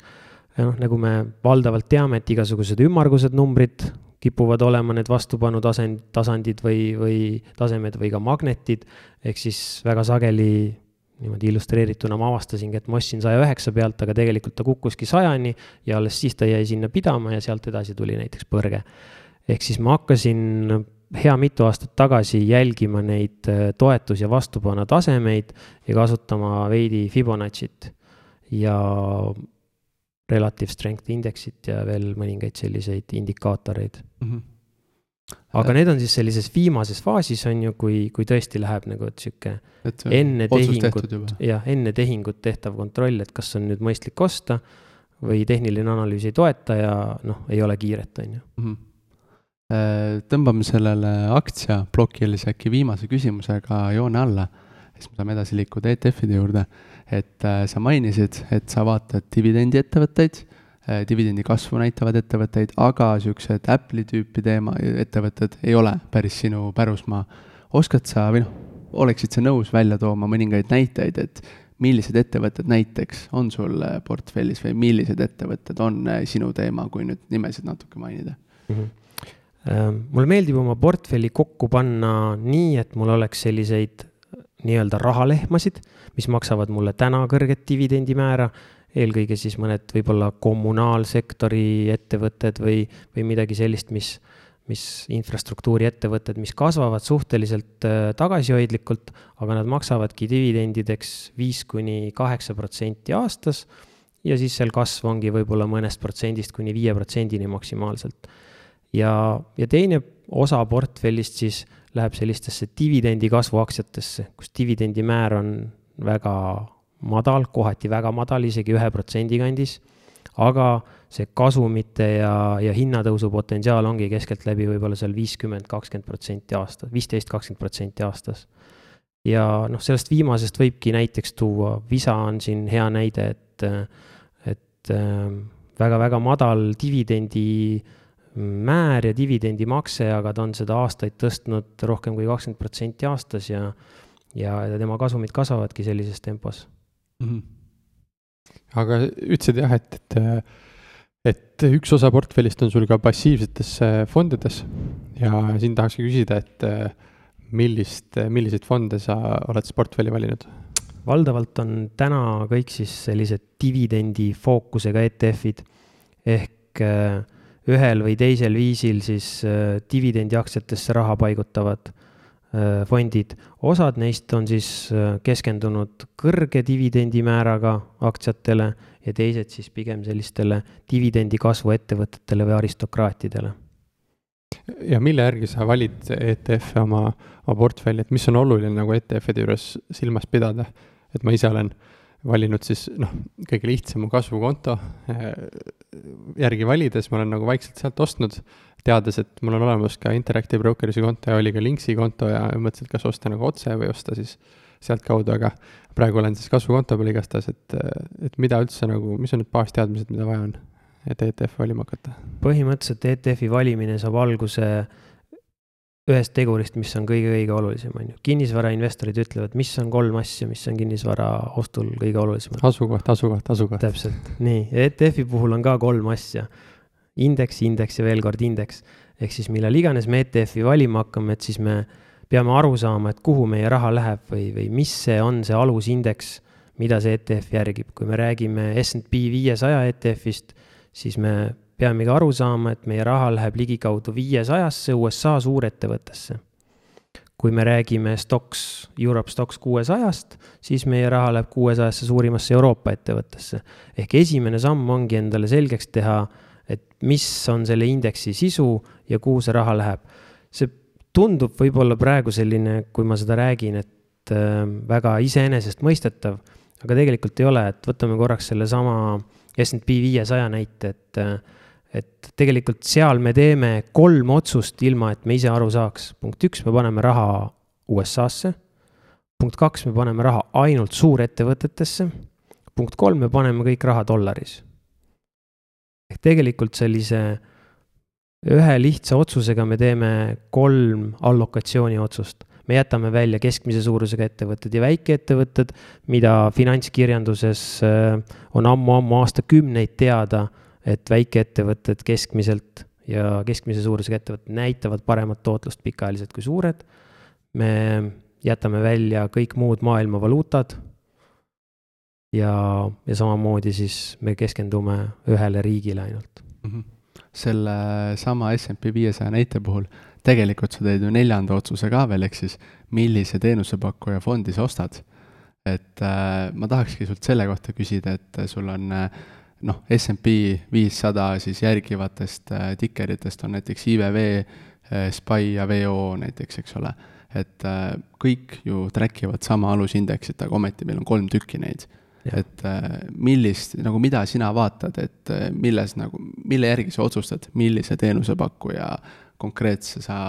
Ja noh, nagu me valdavalt teame, et igasugused ümmargused numbrid kipuvad olema need vastupanu tasand, tasandid või, või tasemed või ka magnetid. ehk siis väga sageli niimoodi illustreerituna ma avastasingi, et ma ostsin saja üheksa pealt, aga tegelikult ta kukkuski sajani ja alles siis ta jäi sinna pidama ja sealt edasi tuli näiteks põrge. ehk siis ma hakkasin hea mitu aastat tagasi jälgima neid äh, toetus- ja vastupanu tasemeid ja kasutama veidi Fibonacci't ja relative strength indeksit ja veel mõningaid selliseid indikaatoreid mm. -hmm. aga need on siis sellises viimases faasis, on ju, kui, kui tõesti läheb nagu, et sihuke enne tehingut, jah, enne tehingut tehtav kontroll, et kas on nüüd mõistlik osta või tehniline analüüs ei toeta ja noh, ei ole kiiret, on ju mm. -hmm tõmbame sellele aktsiaplokile siis äkki viimase küsimusega joone alla, siis me saame edasi liikuda ETF-ide juurde et äh, sa mainisid, et sa vaatad dividendiettevõtteid äh,, dividendi kasvu näitavad ettevõtteid, aga siuksed Apple'i tüüpi teema, ettevõtted ei ole päris sinu pärusmaa. oskad sa või noh, oleksid sa nõus välja tooma mõningaid näiteid, et millised ettevõtted näiteks on sul äh, portfellis või millised ettevõtted on sinu teema, kui nüüd nimesid natuke mainida mm? -hmm mulle meeldib oma portfelli kokku panna nii, et mul oleks selliseid nii-öelda rahalehmasid, mis maksavad mulle täna kõrget dividendimäära, eelkõige siis mõned võib-olla kommunaalsektori ettevõtted või, või midagi sellist, mis, mis infrastruktuuriettevõtted, mis kasvavad suhteliselt äh, tagasihoidlikult, aga nad maksavadki dividendideks viis kuni kaheksa protsenti aastas ja siis seal kasv ongi võib-olla mõnest protsendist kuni viie protsendini maksimaalselt. ja, ja teine osa portfellist siis läheb sellistesse dividendi kasvuaktsiatesse, kus dividendimäär on väga madal, kohati väga madal, isegi ühe protsendi kandis. aga see kasumite ja, ja hinnatõusu potentsiaal ongi keskeltläbi võib-olla seal viiskümmend, kakskümmend protsenti aastas, viisteist, kakskümmend protsenti aastas. ja noh, sellest viimasest võibki näiteks tuua, Visa on siin hea näide, et, et väga-väga madal dividendi määr ja dividendimakse, aga ta on seda aastaid tõstnud rohkem kui kakskümmend protsenti aastas ja, ja, tema kasumid kasvavadki sellises tempos mm. -hmm. aga ütlesid jah, et, et, et üks osa portfellist on sul ka passiivsetes fondides ja siin tahakski küsida, et millist, milliseid fonde sa oled siis portfelli valinud? valdavalt on täna kõik siis sellised dividendi fookusega ETF-id ehk äh, ühel või teisel viisil siis äh, dividendiaktsiatesse raha paigutavad äh, fondid. osad neist on siis äh, keskendunud kõrge dividendimääraga aktsiatele ja teised siis pigem sellistele dividendi kasvu ettevõtetele või aristokraatidele. ja mille järgi sa valid ETF-e oma, oma portfelli, et mis on oluline nagu ETF-ide juures silmas pidada? et ma ise olen äh, valinud siis noh, kõige lihtsama kasvukonto äh, järgi valides, ma olen nagu vaikselt sealt ostnud, teades, et mul on olemas ka Interactive Brokers'i konto ja oli ka Linksi konto ja mõtlesin, et kas osta nagu otse või osta siis sealtkaudu, aga praegu olen siis kasvukonto peal igastahes, et, et mida üldse nagu, mis on need baasteadmised, mida vaja on, et ETF-i valima hakata? põhimõtteliselt ETF-i valimine saab alguse ühest tegurist, mis on kõige-kõige olulisem, on ju. kinnisvarainvestorid ütlevad, mis on kolm asja, mis on kinnisvara ostul kõige olulisemad. asukoht, asukoht, asukoht. täpselt, nii, ETF-i puhul on ka kolm asja. Indeks, indeks ja veel kord indeks. ehk siis millal iganes me ETF-i valima hakkame, et siis me peame aru saama, et kuhu meie raha läheb või, või mis see on see alusindeks, mida see ETF järgib, kui me räägime SNP viiesaja ETF-ist, siis me peamegi aru saama, et meie raha läheb ligikaudu viiesajasse USA suurettevõttesse. kui me räägime Stocks, Europe Stocks kuuesajast, siis meie raha läheb kuuesajasse suurimasse Euroopa ettevõttesse. ehk esimene samm ongi endale selgeks teha, et mis on selle indeksi sisu ja kuhu see raha läheb. see tundub võib-olla praegu selline, kui ma seda räägin, et äh, väga iseenesestmõistetav, aga tegelikult ei ole, et võtame korraks sellesama SNP viiesaja näite, et äh, et tegelikult seal me teeme kolm otsust, ilma et me ise aru saaks. punkt üks, me paneme raha USA-sse. punkt kaks, me paneme raha ainult suurettevõtetesse. punkt kolm, me paneme kõik raha dollaris. Ehk tegelikult sellise ühe lihtsa otsusega me teeme kolm allokatsiooni otsust. me jätame välja keskmise suurusega ettevõtted ja väikeettevõtted, mida finantskirjanduses äh, on ammu-ammu aastakümneid teada et väikeettevõtted keskmiselt ja keskmise suurusega ettevõtted näitavad paremat tootlust pikaajaliselt kui suured. me jätame välja kõik muud maailma valuutad. Ja, ja samamoodi siis me keskendume ühele riigile ainult mm. -hmm. selle sama SMP viiesaja näite puhul tegelikult sa teed ju neljanda otsuse ka veel, ehk siis millise teenusepakkuja fondi sa ostad. et äh, ma tahakski sult selle kohta küsida, et sul on äh, noh, SMP viissada siis järgivatest äh, tikeritest on näiteks IVV äh,, SPY ja VO näiteks, eks ole. et äh, kõik ju track ivad sama alusindeksit, aga ometi meil on kolm tükki neid. Et äh, millist, nagu mida sina vaatad, et äh, milles nagu, mille järgi sa otsustad, millise teenusepakkuja konkreetse sa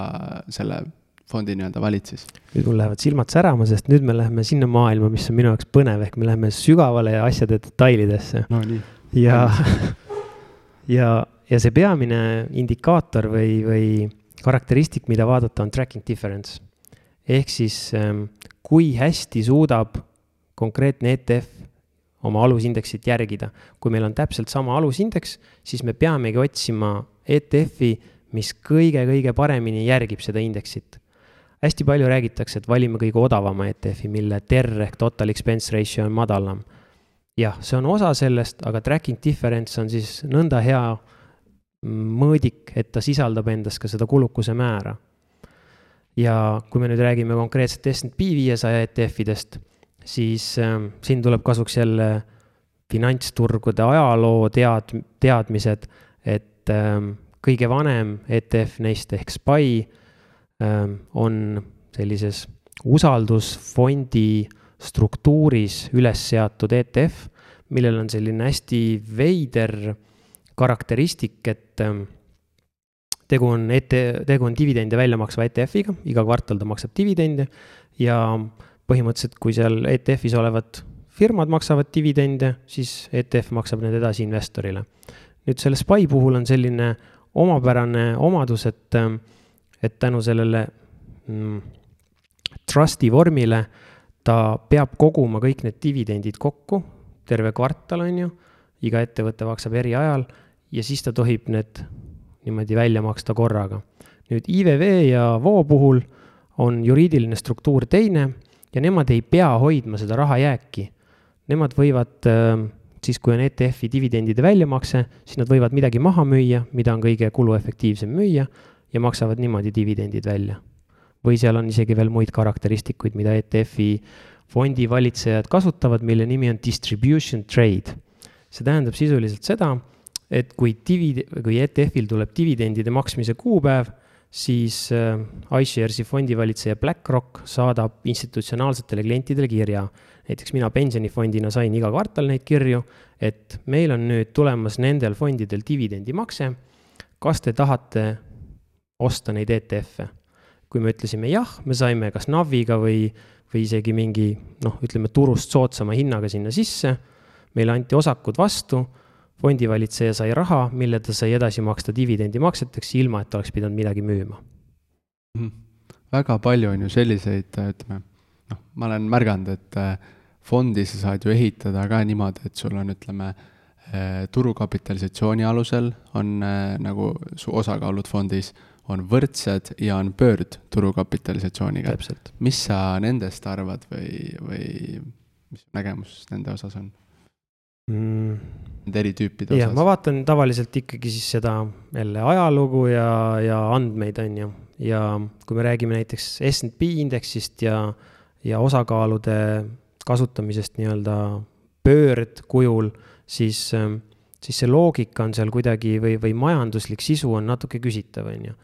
selle fondi nii-öelda valid siis? nüüd mul lähevad silmad särama, sest nüüd me läheme sinna maailma, mis on minu jaoks põnev, ehk me läheme sügavale asjade detailidesse. no nii ja, ja, ja see peamine indikaator või, või karakteristik, mida vaadata, on tracking difference. ehk siis ähm, kui hästi suudab konkreetne ETF oma alusindeksit järgida. kui meil on täpselt sama alusindeks, siis me peamegi otsima ETF-i, mis kõige-kõige paremini järgib seda indeksit. hästi palju räägitakse, et valime kõige odavama ETF-i, mille TER ehk total expense ratio on madalam jah, see on osa sellest, aga tracking difference on siis nõnda hea mõõdik, et ta sisaldab endas ka seda kulukuse määra. ja kui me nüüd räägime konkreetselt SNP viiesaja ETF-idest, siis äh, siin tuleb kasuks jälle finantsturgude ajaloo tead-, teadmised, et äh, kõige vanem ETF neist ehk SPY äh, on sellises usaldusfondi struktuuris üles seatud ETF, millel on selline hästi veider karakteristik, et ähm, tegu on ette, tegu on dividende välja maksva ETF-iga, iga kvartal ta maksab dividende ja põhimõtteliselt, kui seal ETF-is olevad firmad maksavad dividende, siis ETF maksab need edasi investorile. nüüd selle SPY puhul on selline omapärane omadus, et, et tänu sellele mm, trust'i vormile ta peab koguma kõik need dividendid kokku, terve kvartal, on ju, iga ettevõte maksab eri ajal ja siis ta tohib need niimoodi välja maksta korraga. nüüd IVV ja Voo puhul on juriidiline struktuur teine ja nemad ei pea hoidma seda rahajääki. Nemad võivad äh, siis, kui on ETF-i dividendide väljamakse, siis nad võivad midagi maha müüa, mida on kõige kuluefektiivsem müüa ja maksavad niimoodi dividendid välja või seal on isegi veel muid karakteristikuid, mida ETF-i fondivalitsejad kasutavad, mille nimi on distribution trade. see tähendab sisuliselt seda, et kui divid-, kui ETF-il tuleb dividendide maksmise kuupäev, siis äh, iSharesi fondivalitseja BlackRock saadab institutsionaalsetele klientidele kirja. näiteks mina pensionifondina sain iga kvartal neid kirju, et meil on nüüd tulemas nendel fondidel dividendimakse. kas te tahate osta neid ETF-e? kui me ütlesime jah, me saime kas Naviga või, või isegi mingi noh, ütleme turust soodsama hinnaga sinna sisse. meile anti osakud vastu, fondivalitseja sai raha, mille ta sai edasi maksta dividendimakseteks, ilma et oleks pidanud midagi müüma mm. -hmm. väga palju on ju selliseid, ütleme, noh, ma olen märganud, et äh, fondi sa saad ju ehitada ka niimoodi, et sul on, ütleme, äh, turukapitalisatsiooni alusel on äh, nagu su osakaalud fondis on võrdsed ja on pöördturukapitalisatsiooniga. mis sa nendest arvad või, või mis nägemus nende osas on mm.? Nende eri tüüpide jah, osas? ma vaatan tavaliselt ikkagi siis seda jälle ajalugu ja, ja andmeid, on ju. ja kui me räägime näiteks SNP indeksist ja, ja osakaalude kasutamisest nii-öelda pöördkujul, siis, siis see loogika on seal kuidagi või, või majanduslik sisu on natuke küsitav, on ju.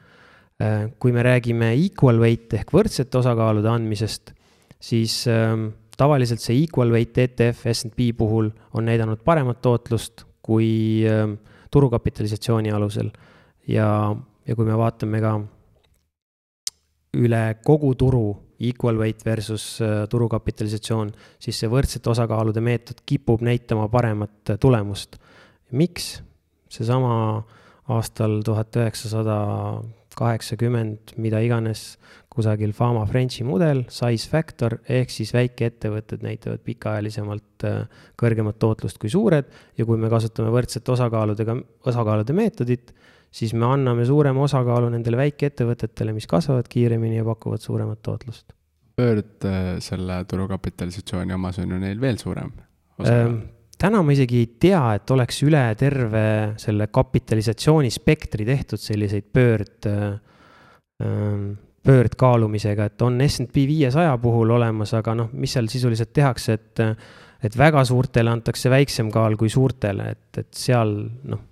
kui me räägime equal weight ehk võrdsete osakaalude andmisest, siis ähm, tavaliselt see equal weight ETF SNP puhul on näidanud paremat tootlust kui ähm, turukapitalisatsiooni alusel. ja, ja kui me vaatame ka üle kogu turu equal weight versus äh, turukapitalisatsioon, siis see võrdsete osakaalude meetod kipub näitama paremat tulemust. miks? seesama aastal tuhat üheksasada kaheksakümmend, mida iganes, kusagil Fama Frenchi mudel, size factor, ehk siis väikeettevõtted näitavad pikaajalisemalt äh, kõrgemat tootlust kui suured ja kui me kasutame võrdsete osakaaludega, osakaalude meetodit, siis me anname suurema osakaalu nendele väikeettevõtetele, mis kasvavad kiiremini ja pakuvad suuremat tootlust. Bird äh, selle turukapitalisatsiooni omas on ju neil veel suurem osakaal täna ma isegi ei tea, et oleks üle terve selle kapitalisatsiooni spektri tehtud selliseid pöörd, ähm, pöördkaalumisega, et on SNP viiesaja puhul olemas, aga noh, mis seal sisuliselt tehakse, et, et väga suurtele antakse väiksem kaal kui suurtele, et, et seal noh,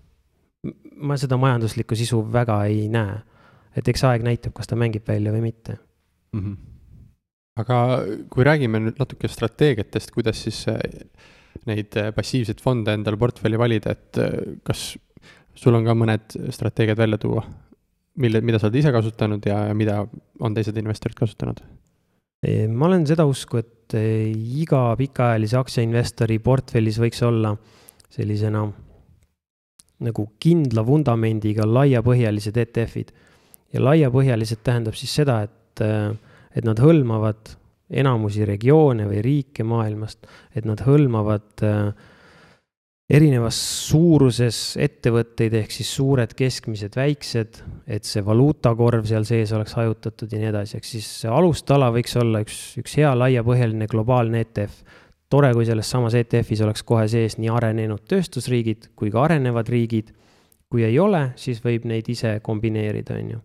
ma seda majanduslikku sisu väga ei näe. et eks aeg näitab, kas ta mängib välja või mitte mm. -hmm. aga kui räägime nüüd natuke strateegiatest, kuidas siis neid äh, passiivseid fonde endale portfelli valida, et äh, kas sul on ka mõned strateegiad välja tuua, mille, mida sa oled ise kasutanud ja, ja mida on teised investorid kasutanud? ma olen seda usku, et äh, iga pikaajalise aktsiainvestori portfellis võiks olla sellisena nagu kindla vundamendiga laiapõhjalised ETF-id. ja laiapõhjalised tähendab siis seda, et, et nad hõlmavad enamusi regioone või riike maailmast, et nad hõlmavad äh, erinevas suuruses ettevõtteid, ehk siis suured, keskmised, väiksed, et see valuutakorv seal sees oleks hajutatud ja nii edasi, ehk siis see alustala võiks olla üks, üks hea laiapõhjaline globaalne ETF. tore, kui selles samas ETF-is oleks kohe sees nii arenenud tööstusriigid kui ka arenevad riigid. kui ei ole, siis võib neid ise kombineerida, on ju.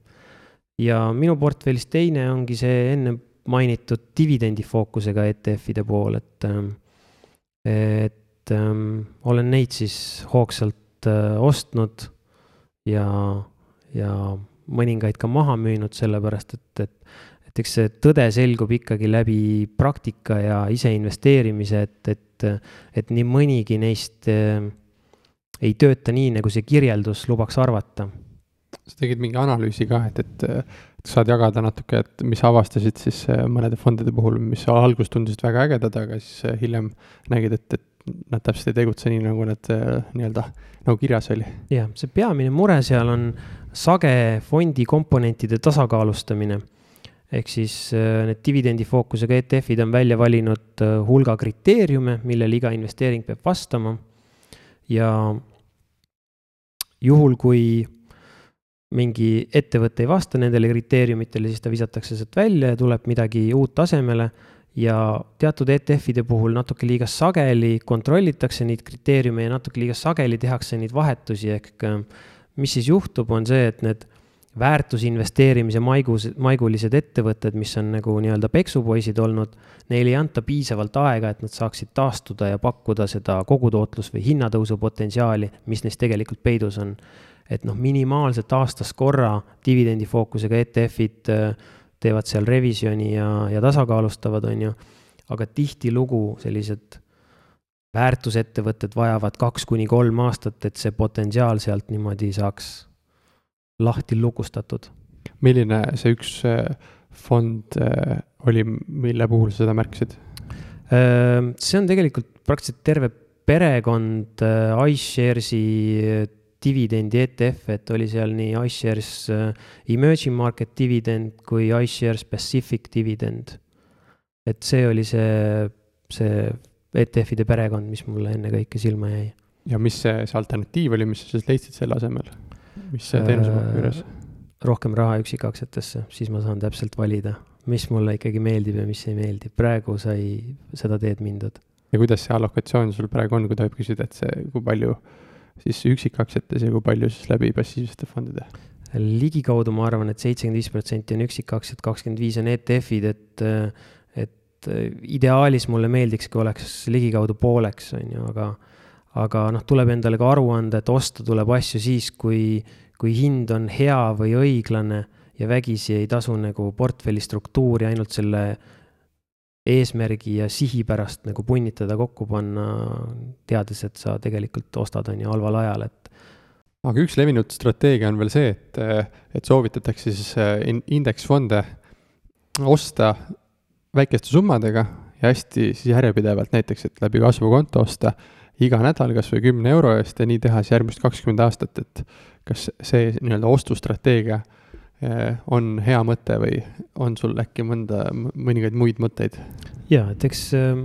ja minu portfellis teine ongi see enne mainitud dividendifookusega ETF-ide pool, et, ähm, et ähm, olen neid siis hoogsalt äh, ostnud ja, ja mõningaid ka maha müünud, sellepärast et, et, et eks see tõde selgub ikkagi läbi praktika ja ise investeerimise, et, et, et nii mõnigi neist äh, ei tööta nii, nagu see kirjeldus lubaks arvata. sa tegid mingi analüüsi ka, et, et saad jagada natuke, et mis avastasid siis äh, mõnede fondide puhul, mis alguses tundusid väga ägedad, aga siis äh, hiljem nägid, et, et nad täpselt ei tegutse nii, nagu need äh, nii-öelda, nagu kirjas oli. jah, see peamine mure seal on sage fondi komponentide tasakaalustamine. ehk siis need dividendifookusega ETF-id on välja valinud hulga kriteeriume, millele iga investeering peab vastama. ja juhul, kui mingi ettevõte ei vasta nendele kriteeriumitele, siis ta visatakse sealt välja ja tuleb midagi uut asemele. Ja teatud ETF-ide puhul natuke liiga sageli kontrollitakse neid kriteeriume ja natuke liiga sageli tehakse neid vahetusi, ehk mis siis juhtub, on see, et need väärtusinvesteerimise maigus, maigulised ettevõtted, mis on nagu nii-öelda peksupoisid olnud, neile ei anta piisavalt aega, et nad saaksid taastuda ja pakkuda seda kogutootlus või hinnatõusu potentsiaali, mis neis tegelikult peidus on. Et noh, minimaalselt aastas korra dividendifookusega ETF-id äh, teevad seal revisjoni ja, ja tasakaalustavad, on ju. aga tihtilugu sellised väärtusettevõtted vajavad kaks kuni kolm aastat, et see potentsiaal sealt niimoodi saaks lahti lukustatud. milline see üks äh, fond äh, oli, mille puhul sa seda märkisid? see on tegelikult praktiliselt terve perekond iSharesi dividendi ETF, et oli seal nii iShares uh, emerging market dividend kui iShares Pacific dividend. et see oli see, see ETF-ide perekond, mis mulle ennekõike silma jäi. ja mis see, see alternatiiv oli, mis sa siis leidsid selle asemel? mis see teenuse pakub juures? rohkem raha üksikaktsiatesse, siis ma saan täpselt valida, mis mulle ikkagi meeldib ja mis ei meeldi. praegu sai seda teed mindud ja kuidas see allokatsioon sul praegu on, kui tohib küsida, et see, kui palju siis üksikaktsiates ja kui palju siis läbi passiivsete fondide? ligikaudu ma arvan et, et seitsekümmend viis protsenti on üksikaktsiad, kakskümmend viis on ETF-id, et, et ideaalis mulle meeldiks, kui oleks ligikaudu pooleks, on ju, aga aga noh, tuleb endale ka aru anda, et osta tuleb asju siis, kui, kui hind on hea või õiglane ja vägisi ei tasu nagu portfelli struktuuri ainult selle eesmärgi ja sihi pärast nagu punnitada kokku panna, teades, et sa tegelikult ostad, on ju, halval ajal, et. aga üks levinud strateegia on veel see, et, et soovitatakse siis äh, indeksfonde osta väikeste summadega ja hästi siis järjepidevalt, näiteks et läbi kasvukonto osta iga nädal kas või kümne euro eest ja nii teha siis järgmised kakskümmend aastat, et kas see nii-öelda ostustrateegia on hea mõte või on sul äkki mõnda, mõningaid muid mõtteid? jaa, et eks ähm,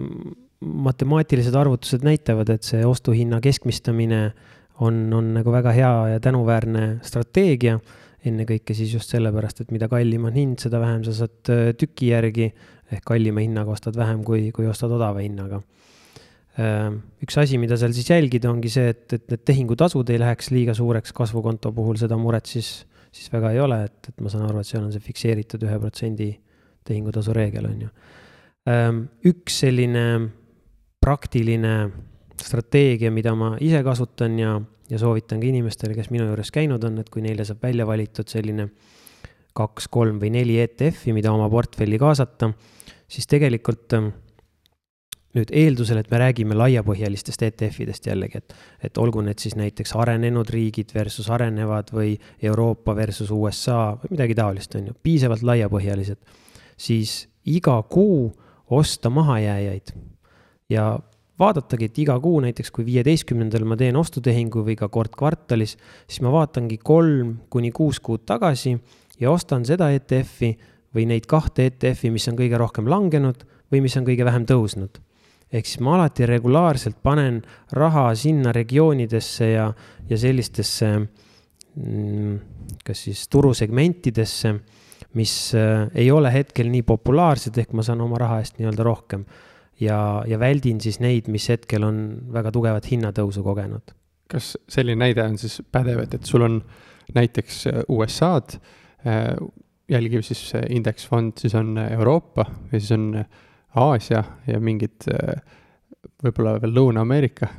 matemaatilised arvutused näitavad, et see ostuhinna keskmistamine on, on nagu väga hea ja tänuväärne strateegia. ennekõike siis just sellepärast, et mida kallim on hind, seda vähem sa saad äh, tüki järgi ehk kallima hinnaga ostad vähem, kui, kui ostad odava hinnaga Ehm, üks asi, mida seal siis jälgida, ongi see, et, et need tehingutasud ei läheks liiga suureks, kasvukonto puhul seda muret siis, siis väga ei ole, et, et ma saan aru, et seal on see fikseeritud ühe protsendi tehingutasu reegel, on ju. Ehm, üks selline praktiline strateegia, mida ma ise kasutan ja, ja soovitan ka inimestele, kes minu juures käinud on, et kui neile saab välja valitud selline kaks, kolm või neli ETF-i, mida oma portfelli kaasata, siis tegelikult nüüd eeldusel, et me räägime laiapõhjalistest ETF-idest jällegi, et, et olgu need siis näiteks arenenud riigid versus arenevad või Euroopa versus USA või midagi taolist, on ju, piisavalt laiapõhjalised, siis iga kuu osta mahajääjaid. Ja vaadatagi, et iga kuu näiteks, kui viieteistkümnendal ma teen ostutehingu või ka kord kvartalis, siis ma vaatangi kolm kuni kuus kuud tagasi ja ostan seda ETF-i või neid kahte ETF-i, mis on kõige rohkem langenud või mis on kõige vähem tõusnud ehk siis ma alati regulaarselt panen raha sinna regioonidesse ja, ja sellistesse mm, kas siis turusegmentidesse, mis äh, ei ole hetkel nii populaarsed, ehk ma saan oma raha eest nii-öelda rohkem. ja, ja väldin siis neid, mis hetkel on väga tugevat hinnatõusu kogenud. kas selline näide on siis pädev, et, et sul on näiteks äh, USA-d, äh, jälgib siis indeksfond, siis on Euroopa ja siis on Aasia ja mingid äh, võib-olla veel Lõuna-Ameerika.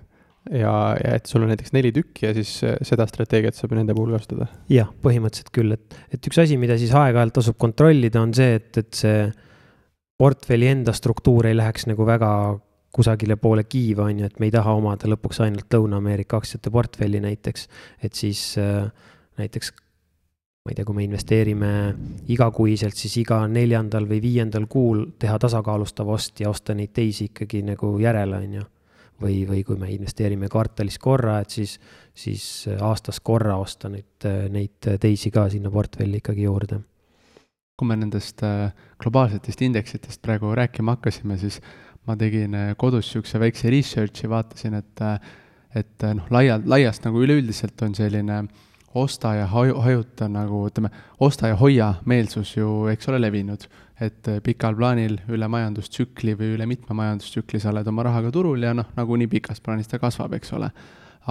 Ja, ja et sul on näiteks neli tükki ja siis äh, seda strateegiat saab nende puhul kasutada? jah, põhimõtteliselt küll, et, et üks asi, mida siis aeg-ajalt tasub kontrollida, on see, et, et see portfelli enda struktuur ei läheks nagu väga kusagile poole kiiva, on ju, et me ei taha omada lõpuks ainult Lõuna-Ameerika aktsiate portfelli näiteks, et siis äh, näiteks ma ei tea, kui me investeerime igakuiselt, siis iga neljandal või viiendal kuul teha tasakaalustav ost ja osta neid teisi ikkagi nagu järele, on ju. või, või kui me investeerime kvartalis korra, et siis, siis aastas korra osta neid, neid teisi ka sinna portfelli ikkagi juurde. kui me nendest äh, globaalsetest indeksitest praegu rääkima hakkasime, siis ma tegin äh, kodus niisuguse väikse research'i, vaatasin, et, äh, et noh, laialt, laiast nagu üleüldiselt on selline äh, osta ja haju, hajuta nagu ütleme, osta ja hoia meelsus ju, eks ole, levinud. et eh, pikal plaanil üle majandustsükli või üle mitme majandustsükli sa oled oma rahaga turul ja noh, nagunii pikas plaanis ta kasvab, eks ole.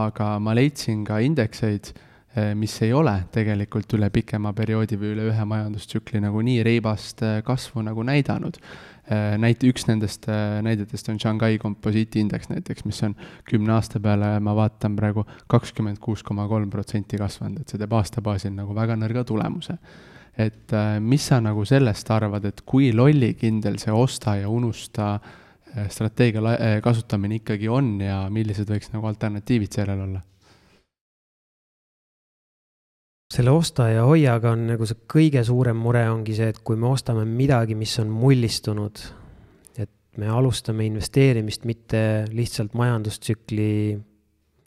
aga ma leidsin ka indekseid, eh, mis ei ole tegelikult üle pikema perioodi või üle ühe majandustsükli nagu nii reibast eh, kasvu nagu näidanud näite, üks nendest äh, näidetest on Shanghai komposiitiindeks näiteks, mis on kümne aasta peale, ma vaatan praegu, kakskümmend kuus koma kolm protsenti kasvanud, et see teeb aasta baasil nagu väga nõrga tulemuse. et äh, mis sa nagu sellest arvad, et kui lollikindel see osta ja unusta strateegia kasutamine ikkagi on ja millised võiks nagu alternatiivid sellel olla? Selle osta ja hoiaga on nagu see kõige suurem mure ongi see, et kui me ostame midagi, mis on mullistunud, et me alustame investeerimist mitte lihtsalt majandustsükli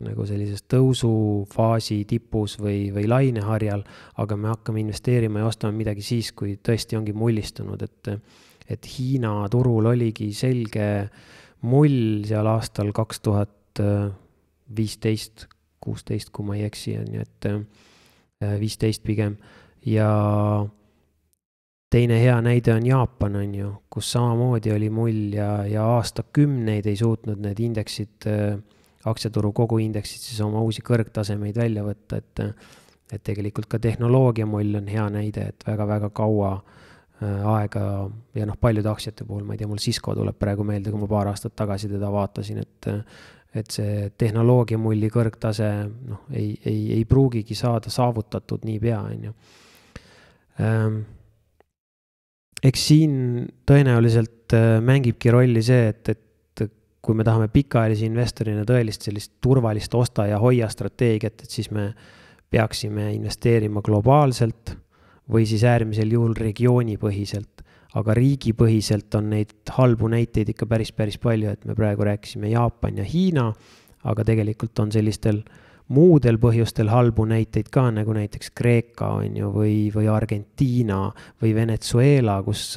nagu sellises tõusufaasi tipus või, või laineharjal, aga me hakkame investeerima ja ostame midagi siis, kui tõesti ongi mullistunud, et, et Hiina turul oligi selge mull seal aastal kaks tuhat viisteist, kuusteist, kui ma ei eksi, on ju, et viisteist pigem. Ja teine hea näide on Jaapan, on ju, kus samamoodi oli mull ja, ja aastakümneid ei suutnud need indeksid, aktsiaturu koguindeksid siis oma uusi kõrgtasemeid välja võtta, et et tegelikult ka tehnoloogia mull on hea näide, et väga-väga kaua äh, aega ja noh, paljude aktsiate puhul, ma ei tea, mul Cisco tuleb praegu meelde, kui ma paar aastat tagasi teda vaatasin, et et see tehnoloogia mulli kõrgtase noh, ei, ei, ei pruugigi saada saavutatud niipea, on ju. Ähm, eks siin tõenäoliselt äh, mängibki rolli see, et, et kui me tahame pikaajalise investorina tõelist sellist turvalist osta ja hoia strateegiat, et siis me peaksime investeerima globaalselt või siis äärmisel juhul regioonipõhiselt. Aga riigipõhiselt on neid halbu näiteid ikka päris, päris palju, et me praegu rääkisime Jaapan ja Hiina, aga tegelikult on sellistel muudel põhjustel halbu näiteid ka, nagu näiteks Kreeka on ju, või, või Argentiina või Venezuela, kus,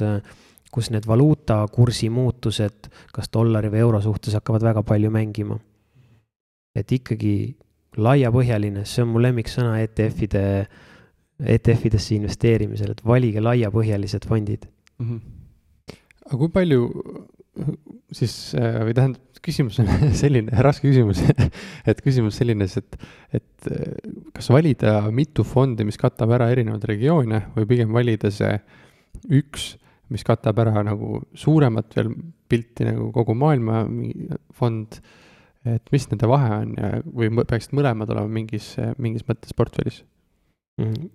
kus need valuutakursi muutused, kas dollari või euro suhtes hakkavad väga palju mängima. et ikkagi laiapõhjaline, see on mu lemmiksõna ETF-ide, ETF-idesse investeerimisel, et valige laiapõhjalised fondid mm. -hmm. aga kui palju siis äh, või tähendab, küsimus on selline, raske küsimus et küsimus selline, et, et äh, kas valida mitu fondi, mis katab ära erinevaid regioone või pigem valida see üks, mis katab ära nagu suuremat veel pilti nagu kogu maailma fond et mis nende vahe on ja, või peaksid mõlemad olema mingis, mingis mõttes portfellis mm.?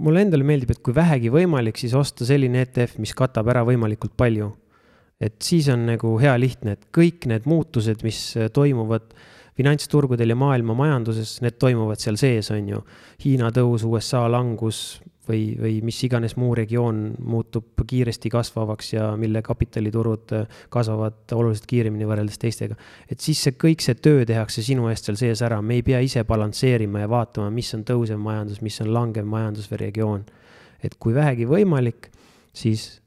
Mulle endale meeldib, et kui vähegi võimalik, siis osta selline ETF, mis katab ära võimalikult palju. et siis on nagu hea lihtne, et kõik need muutused, mis toimuvad finantsturgudel ja maailma majanduses, need toimuvad seal sees, on ju. Hiina tõus, USA langus, või, või mis iganes muu regioon muutub kiiresti kasvavaks ja mille kapitaliturud kasvavad oluliselt kiiremini võrreldes teistega. et siis see kõik see töö tehakse sinu eest seal sees ära, me ei pea ise balansseerima ja vaatama, mis on tõusev majandus, mis on langev majandus või regioon. et kui vähegi võimalik, siis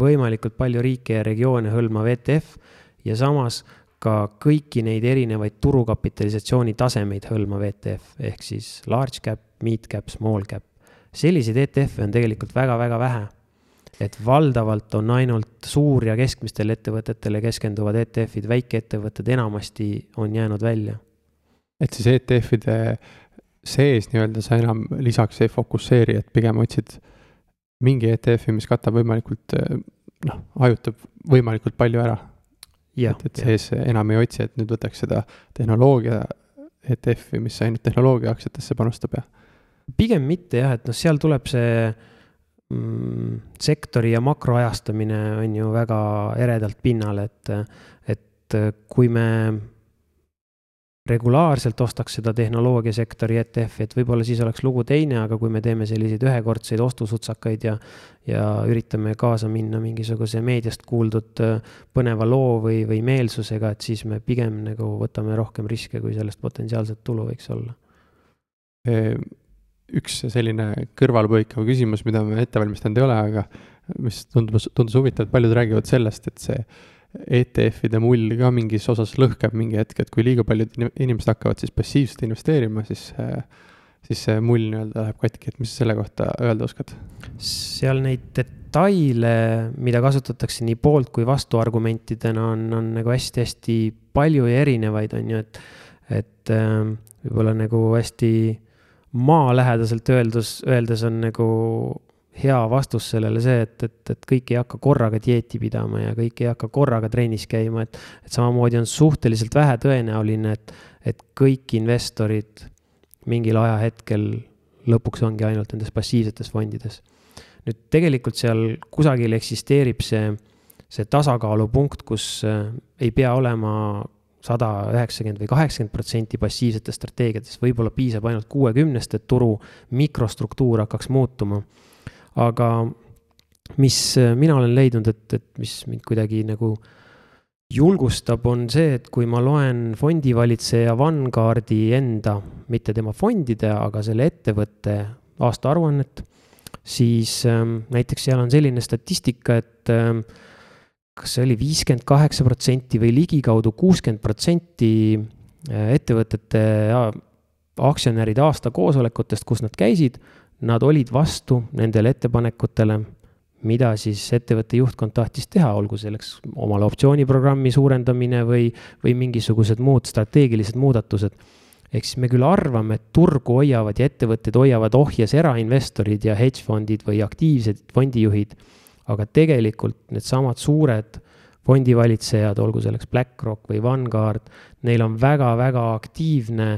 võimalikult palju riike ja regioone hõlmav ETF ja samas ka kõiki neid erinevaid turukapitalisatsiooni tasemeid hõlmav ETF ehk siis large cap, mid cap, small cap selliseid ETF-e on tegelikult väga-väga vähe. et valdavalt on ainult suur- ja keskmistele ettevõtetele keskenduvad ETF-id, väikeettevõtted enamasti on jäänud välja. et siis ETF-ide sees nii-öelda sa enam lisaks ei fokusseeri, et pigem otsid mingi ETF-i, mis katab võimalikult noh, hajutab võimalikult palju ära. et, et sees enam ei otsi, et nüüd võtaks seda tehnoloogia ETF-i, mis ainult tehnoloogia aktsiatesse panustab ja pigem mitte jah, et noh, seal tuleb see mm, sektori ja makroajastamine on ju väga eredalt pinnal, et, et kui me regulaarselt ostaks seda tehnoloogiasektori ETF-i, et võib-olla siis oleks lugu teine, aga kui me teeme selliseid ühekordseid ostusutsakaid ja, ja üritame kaasa minna mingisuguse meediast kuuldud põneva loo või, või meelsusega, et siis me pigem nagu võtame rohkem riske, kui sellest potentsiaalset tulu võiks olla üks selline kõrvalpõikav küsimus, mida me ette valmistanud ei ole, aga mis tundus, tundus huvitav, et paljud räägivad sellest, et see ETF-ide mull ka mingis osas lõhkeb mingi hetk, et kui liiga paljud inimesed hakkavad siis passiivselt investeerima, siis siis see mull nii-öelda läheb katki, et mis sa selle kohta öelda oskad? seal neid detaile, mida kasutatakse nii poolt kui vastuargumentidena, on, on nagu hästi-hästi palju ja erinevaid, on ju, et, et ähm, võib-olla nagu hästi maalähedaselt öeldus, öeldes on nagu hea vastus sellele see, et, et, et kõik ei hakka korraga dieeti pidama ja kõik ei hakka korraga trennis käima, et, et samamoodi on suhteliselt vähetõenäoline, et, et kõik investorid mingil ajahetkel lõpuks ongi ainult nendes passiivsetes fondides. nüüd tegelikult seal kusagil eksisteerib see, see tasakaalupunkt, kus äh, ei pea olema sada üheksakümmend või kaheksakümmend protsenti passiivsetest strateegiatest, võib-olla piisab ainult kuuekümnest, et turu mikrostruktuur hakkaks muutuma. aga mis mina olen leidnud, et, et mis mind kuidagi nagu julgustab, on see, et kui ma loen fondivalitseja Vanguardi enda, mitte tema fondide, aga selle ettevõtte aastaaruannet, siis ähm, näiteks seal on selline statistika, et ähm, kas see oli viiskümmend kaheksa protsenti või ligikaudu kuuskümmend protsenti äh, ettevõtete aktsionäride aasta koosolekutest, kus nad käisid, nad olid vastu nendele ettepanekutele, mida siis ettevõtte juhtkond tahtis teha, olgu selleks omale optsiooniprogrammi suurendamine või, või mingisugused muud strateegilised muudatused. ehk siis me küll arvame, et turgu hoiavad ja ettevõtted hoiavad ohjes erainvestorid ja hedge fondid või aktiivsed fondijuhid, aga tegelikult needsamad suured fondivalitsejad, olgu selleks BlackRock või Vanguard, neil on väga-väga aktiivne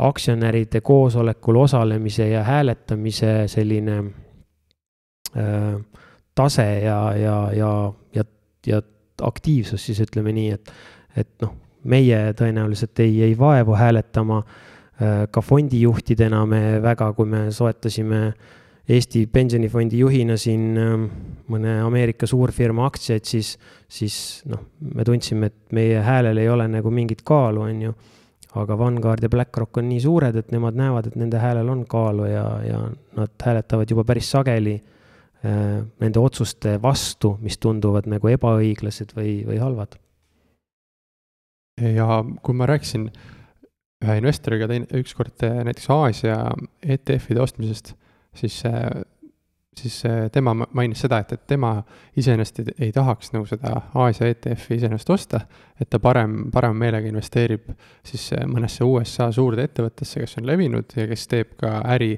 aktsionäride koosolekul osalemise ja hääletamise selline äh, tase ja, ja, ja, ja, ja aktiivsus siis ütleme nii, et, et noh, meie tõenäoliselt ei, ei vaevu hääletama äh, ka fondijuhtidena me väga, kui me soetasime Eesti pensionifondi juhina siin äh, mõne Ameerika suurfirma aktsiaid, siis, siis noh, me tundsime, et meie häälel ei ole nagu mingit kaalu, on ju. aga Vanguard ja BlackRock on nii suured, et nemad näevad, et nende häälel on kaalu ja, ja nad hääletavad juba päris sageli Äh, nende otsuste vastu, mis tunduvad nagu ebaõiglased või, või halvad. ja kui ma rääkisin ühe investoriga teine, ükskord äh, näiteks Aasia ETF-ide ostmisest, siis, siis tema mainis seda, et, et tema iseenesest ei, ei tahaks nagu seda Aasia ETF-i iseenesest osta, et ta parem, parema meelega investeerib siis mõnesse USA suurde ettevõttesse, kes on levinud ja kes teeb ka äri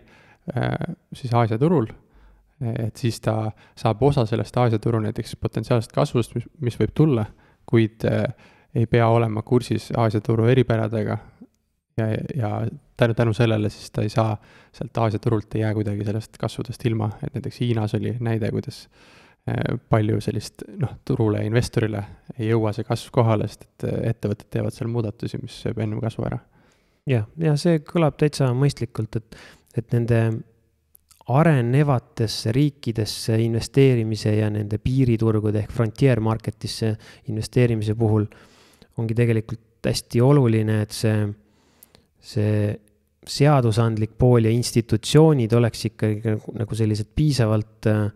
siis Aasia turul et siis ta saab osa sellest Aasia turu näiteks potentsiaalsest kasvust, mis, mis võib tulla, kuid äh, ei pea olema kursis Aasia turu eripäradega. Ja, ja tänu, tänu sellele siis ta ei saa sealt Aasia turult, ei jää kuidagi sellest kasvudest ilma, et näiteks Hiinas oli näide, kuidas äh, palju sellist noh, turule, investorile ei jõua see kasv kohale, sest et äh, ettevõtted teevad seal muudatusi, mis sööb ennem kasvu ära. jah, ja see kõlab täitsa mõistlikult, et, et nende arenevatesse riikidesse investeerimise ja nende piiriturgude ehk frontier market'isse investeerimise puhul ongi tegelikult hästi oluline, et see, see seadusandlik pool ja institutsioonid oleks ikkagi nagu, nagu sellised piisavalt äh,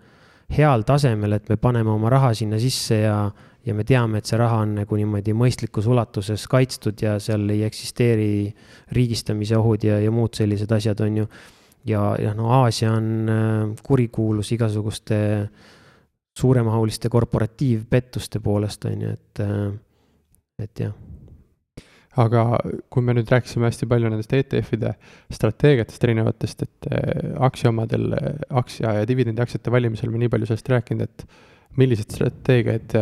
heal tasemel, et me paneme oma raha sinna sisse ja, ja me teame, et see raha on nagu niimoodi mõistlikus ulatuses kaitstud ja seal ei eksisteeri riigistamise ohud ja, ja muud sellised asjad, on ju ja, ja no Aasia on äh, kurikuulus igasuguste suuremahuliste korporatiivpettuste poolest, on ju, et, äh, et jah. Aga kui me nüüd rääkisime hästi palju nendest ETF-ide strateegiatest erinevatest, et äh, aktsiaomadel, aktsia ja dividendiaktsiate valimisel me nii palju sellest rääkinud, et milliseid strateegiaid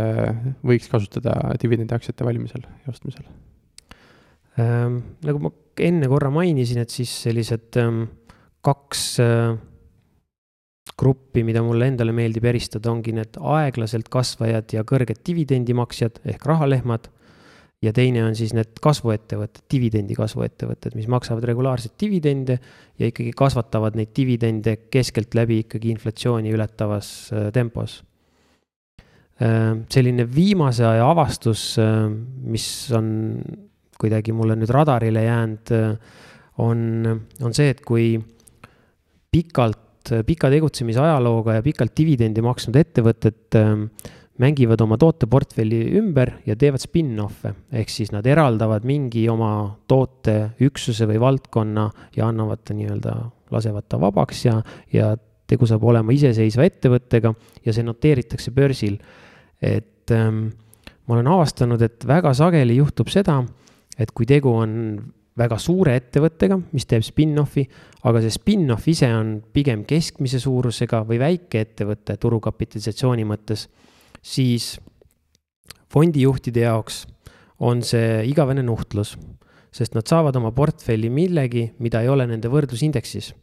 võiks kasutada dividendiaktsiate valimisel ja ostmisel ähm,? nagu ma enne korra mainisin, et siis sellised ähm, kaks äh, gruppi, mida mulle endale meeldib eristada, ongi need aeglaselt kasvajad ja kõrged dividendimaksjad ehk rahalehmad. Ja teine on siis need kasvuettevõtted, dividendi kasvuettevõtted, mis maksavad regulaarselt dividende ja ikkagi kasvatavad neid dividende keskeltläbi ikkagi inflatsiooni ületavas äh, tempos. Äh, selline viimase aja avastus, mis on kuidagi mulle nüüd radarile jäänud, on, on see, et kui pikalt, pika tegutsemisajalooga ja pikalt dividendi maksnud ettevõtted ähm, mängivad oma tooteportfelli ümber ja teevad spin-off'e, ehk siis nad eraldavad mingi oma tooteüksuse või valdkonna ja annavad ta nii-öelda, lasevad ta vabaks ja, ja tegu saab olema iseseisva ettevõttega ja see noteeritakse börsil. et ähm, ma olen avastanud, et väga sageli juhtub seda, et kui tegu on väga suure ettevõttega, mis teeb spin-off'i, aga see spin-off ise on pigem keskmise suurusega või väikeettevõte turukapitalisatsiooni mõttes, siis fondijuhtide jaoks on see igavene nuhtlus, sest nad saavad oma portfelli millegi, mida ei ole nende võrdlusindeksis.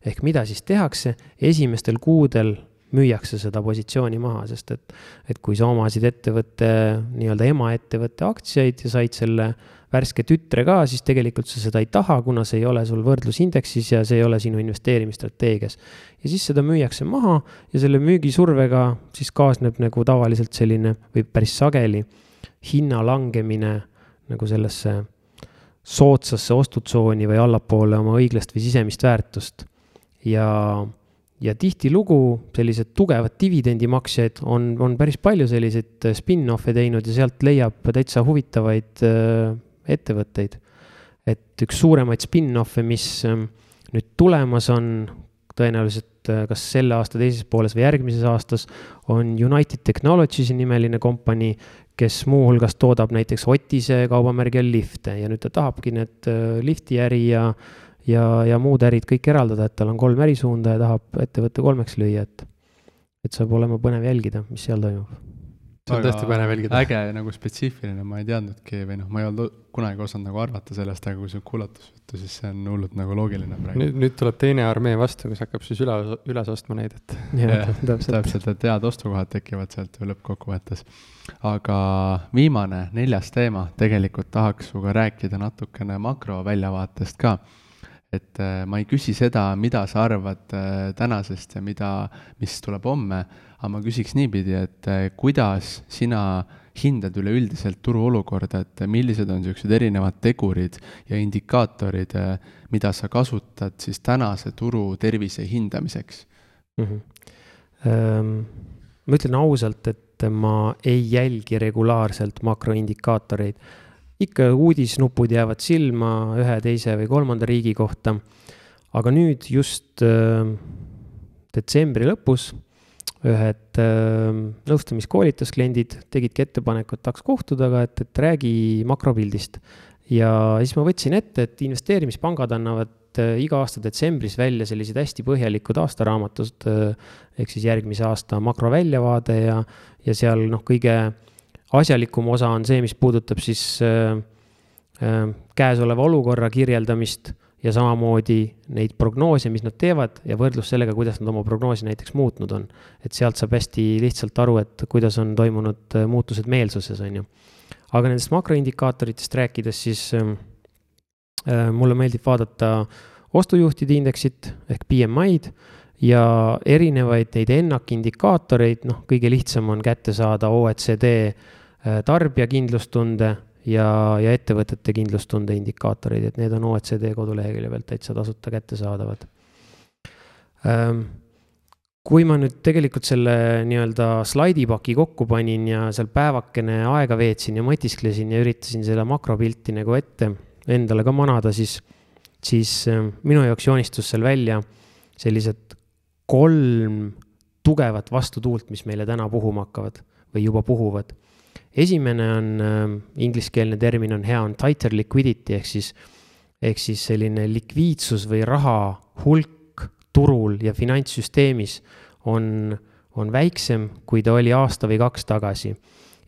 ehk mida siis tehakse, esimestel kuudel müüakse seda positsiooni maha, sest et, et kui sa omasid ettevõtte, nii-öelda emaettevõtte aktsiaid ja said selle värske tütre ka, siis tegelikult sa seda ei taha, kuna see ei ole sul võrdlusindeksis ja see ei ole sinu investeerimisstrateegias. ja siis seda müüakse maha ja selle müügisurvega siis kaasneb nagu tavaliselt selline või päris sageli hinna langemine nagu sellesse soodsasse ostutsooni või allapoole oma õiglast või sisemist väärtust. ja, ja tihtilugu sellised tugevad dividendimaksjaid on, on päris palju selliseid spin-off'e teinud ja sealt leiab täitsa huvitavaid äh, ettevõtteid. et üks suuremaid spin-off'e, mis ähm, nüüd tulemas on, tõenäoliselt äh, kas selle aasta teises pooles või järgmises aastas, on United Technologies'i nimeline kompanii, kes muuhulgas toodab näiteks Otise kaubamärgi all lifte ja nüüd ta tahabki need äh, lifti äri ja, ja, ja muud ärid kõik eraldada, et tal on kolm ärisuunda ja tahab ettevõtte kolmeks lüüa, et, et saab olema põnev jälgida, mis seal toimub see on tõesti põnev jälgida. äge nagu spetsiifiline, ma ei teadnudki või noh, ma ei olnud kunagi osanud nagu arvata sellest, aga kui sa kuulatud juttu, siis see on hullult nagu loogiline praegu. nüüd, nüüd tuleb teine armee vastu, kes hakkab siis üle, üles ostma neid, et. täpselt, täpselt, et head ostukohad tekivad sealt ju lõppkokkuvõttes. aga viimane, neljas teema, tegelikult tahaks sinuga rääkida natukene makroväljavaatest ka et äh, ma ei küsi seda, mida sa arvad äh, tänasest ja mida, mis tuleb homme, aga ma küsiks niipidi, et äh, kuidas sina hindad üleüldiselt turuolukorda, et millised on niisugused erinevad tegurid ja indikaatorid, mida sa kasutad siis tänase turu tervise hindamiseks mm? -hmm. ma ütlen ausalt, et ma ei jälgi regulaarselt makroindikaatoreid ikka uudisnupud jäävad silma ühe, teise või kolmanda riigi kohta. aga nüüd just äh, detsembri lõpus ühed äh, nõustamiskoolituskliendid tegidki ettepaneku, et tahaks kohtuda, aga et, et räägi makropildist. ja siis ma võtsin ette, et investeerimispangad annavad äh, iga aasta detsembris välja sellised hästi põhjalikud aastaraamatud ehk siis järgmise aasta makroväljavaade ja, ja seal noh, kõige asjalikum osa on see, mis puudutab siis äh, äh, käesoleva olukorra kirjeldamist ja samamoodi neid prognoose, mis nad teevad ja võrdlus sellega, kuidas nad oma prognoosi näiteks muutnud on. et sealt saab hästi lihtsalt aru, et kuidas on toimunud äh, muutused meelsuses, on ju. aga nendest makroindikaatoritest rääkides, siis äh, mulle meeldib vaadata ostujuhtide indeksit ehk BMI-d ja erinevaid neid ENNAK indikaatoreid, noh, kõige lihtsam on kätte saada OECD Äh, tarbija kindlustunde ja, ja ettevõtete kindlustunde indikaatoreid, et need on OECD kodulehekülje pealt täitsa tasuta kättesaadavad. Ähm, kui ma nüüd tegelikult selle nii-öelda slaidipaki kokku panin ja seal päevakene aega veetsin ja mõtisklesin ja üritasin seda makropilti nagu ette endale ka manada, siis, siis äh, minu jaoks joonistus seal välja sellised kolm tugevat vastutuult, mis meile täna puhuma hakkavad või juba puhuvad esimene on äh,, ingliskeelne termin on hea, on tighter liquidity ehk siis, ehk siis selline likviidsus või raha hulk turul ja finantssüsteemis on, on väiksem, kui ta oli aasta või kaks tagasi.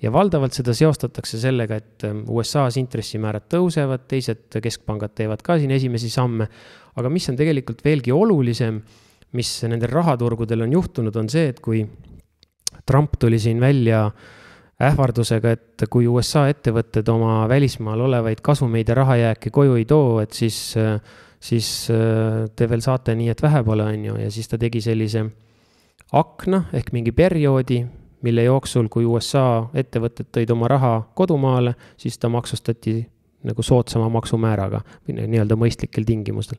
ja valdavalt seda seostatakse sellega, et ähm, USA-s intressimäärad tõusevad, teised keskpangad teevad ka siin esimesi samme, aga mis on tegelikult veelgi olulisem, mis nendel rahaturgudel on juhtunud, on see, et kui Trump tuli siin välja äh, ähvardusega, et kui USA ettevõtted oma välismaal olevaid kasumeid ja rahajääke koju ei too, et siis, siis äh, te veel saate nii, et vähe pole, on ju, ja siis ta tegi sellise akna ehk mingi perioodi, mille jooksul, kui USA ettevõtted tõid oma raha kodumaale, siis ta maksustati nagu soodsama maksumääraga või nii-öelda mõistlikel tingimustel.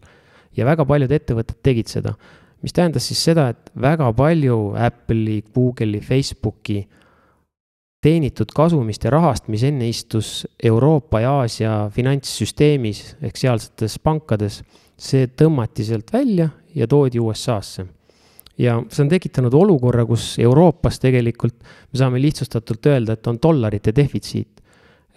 ja väga paljud ettevõtted tegid seda, mis tähendas siis seda, et väga palju Apple'i, Google'i, Facebooki teenitud kasumist ja rahast, mis enne istus Euroopa ja Aasia finantssüsteemis ehk sealsetes pankades, see tõmmati sealt välja ja toodi USA-sse. ja see on tekitanud olukorra, kus Euroopas tegelikult me saame lihtsustatult öelda, et on dollarite defitsiit.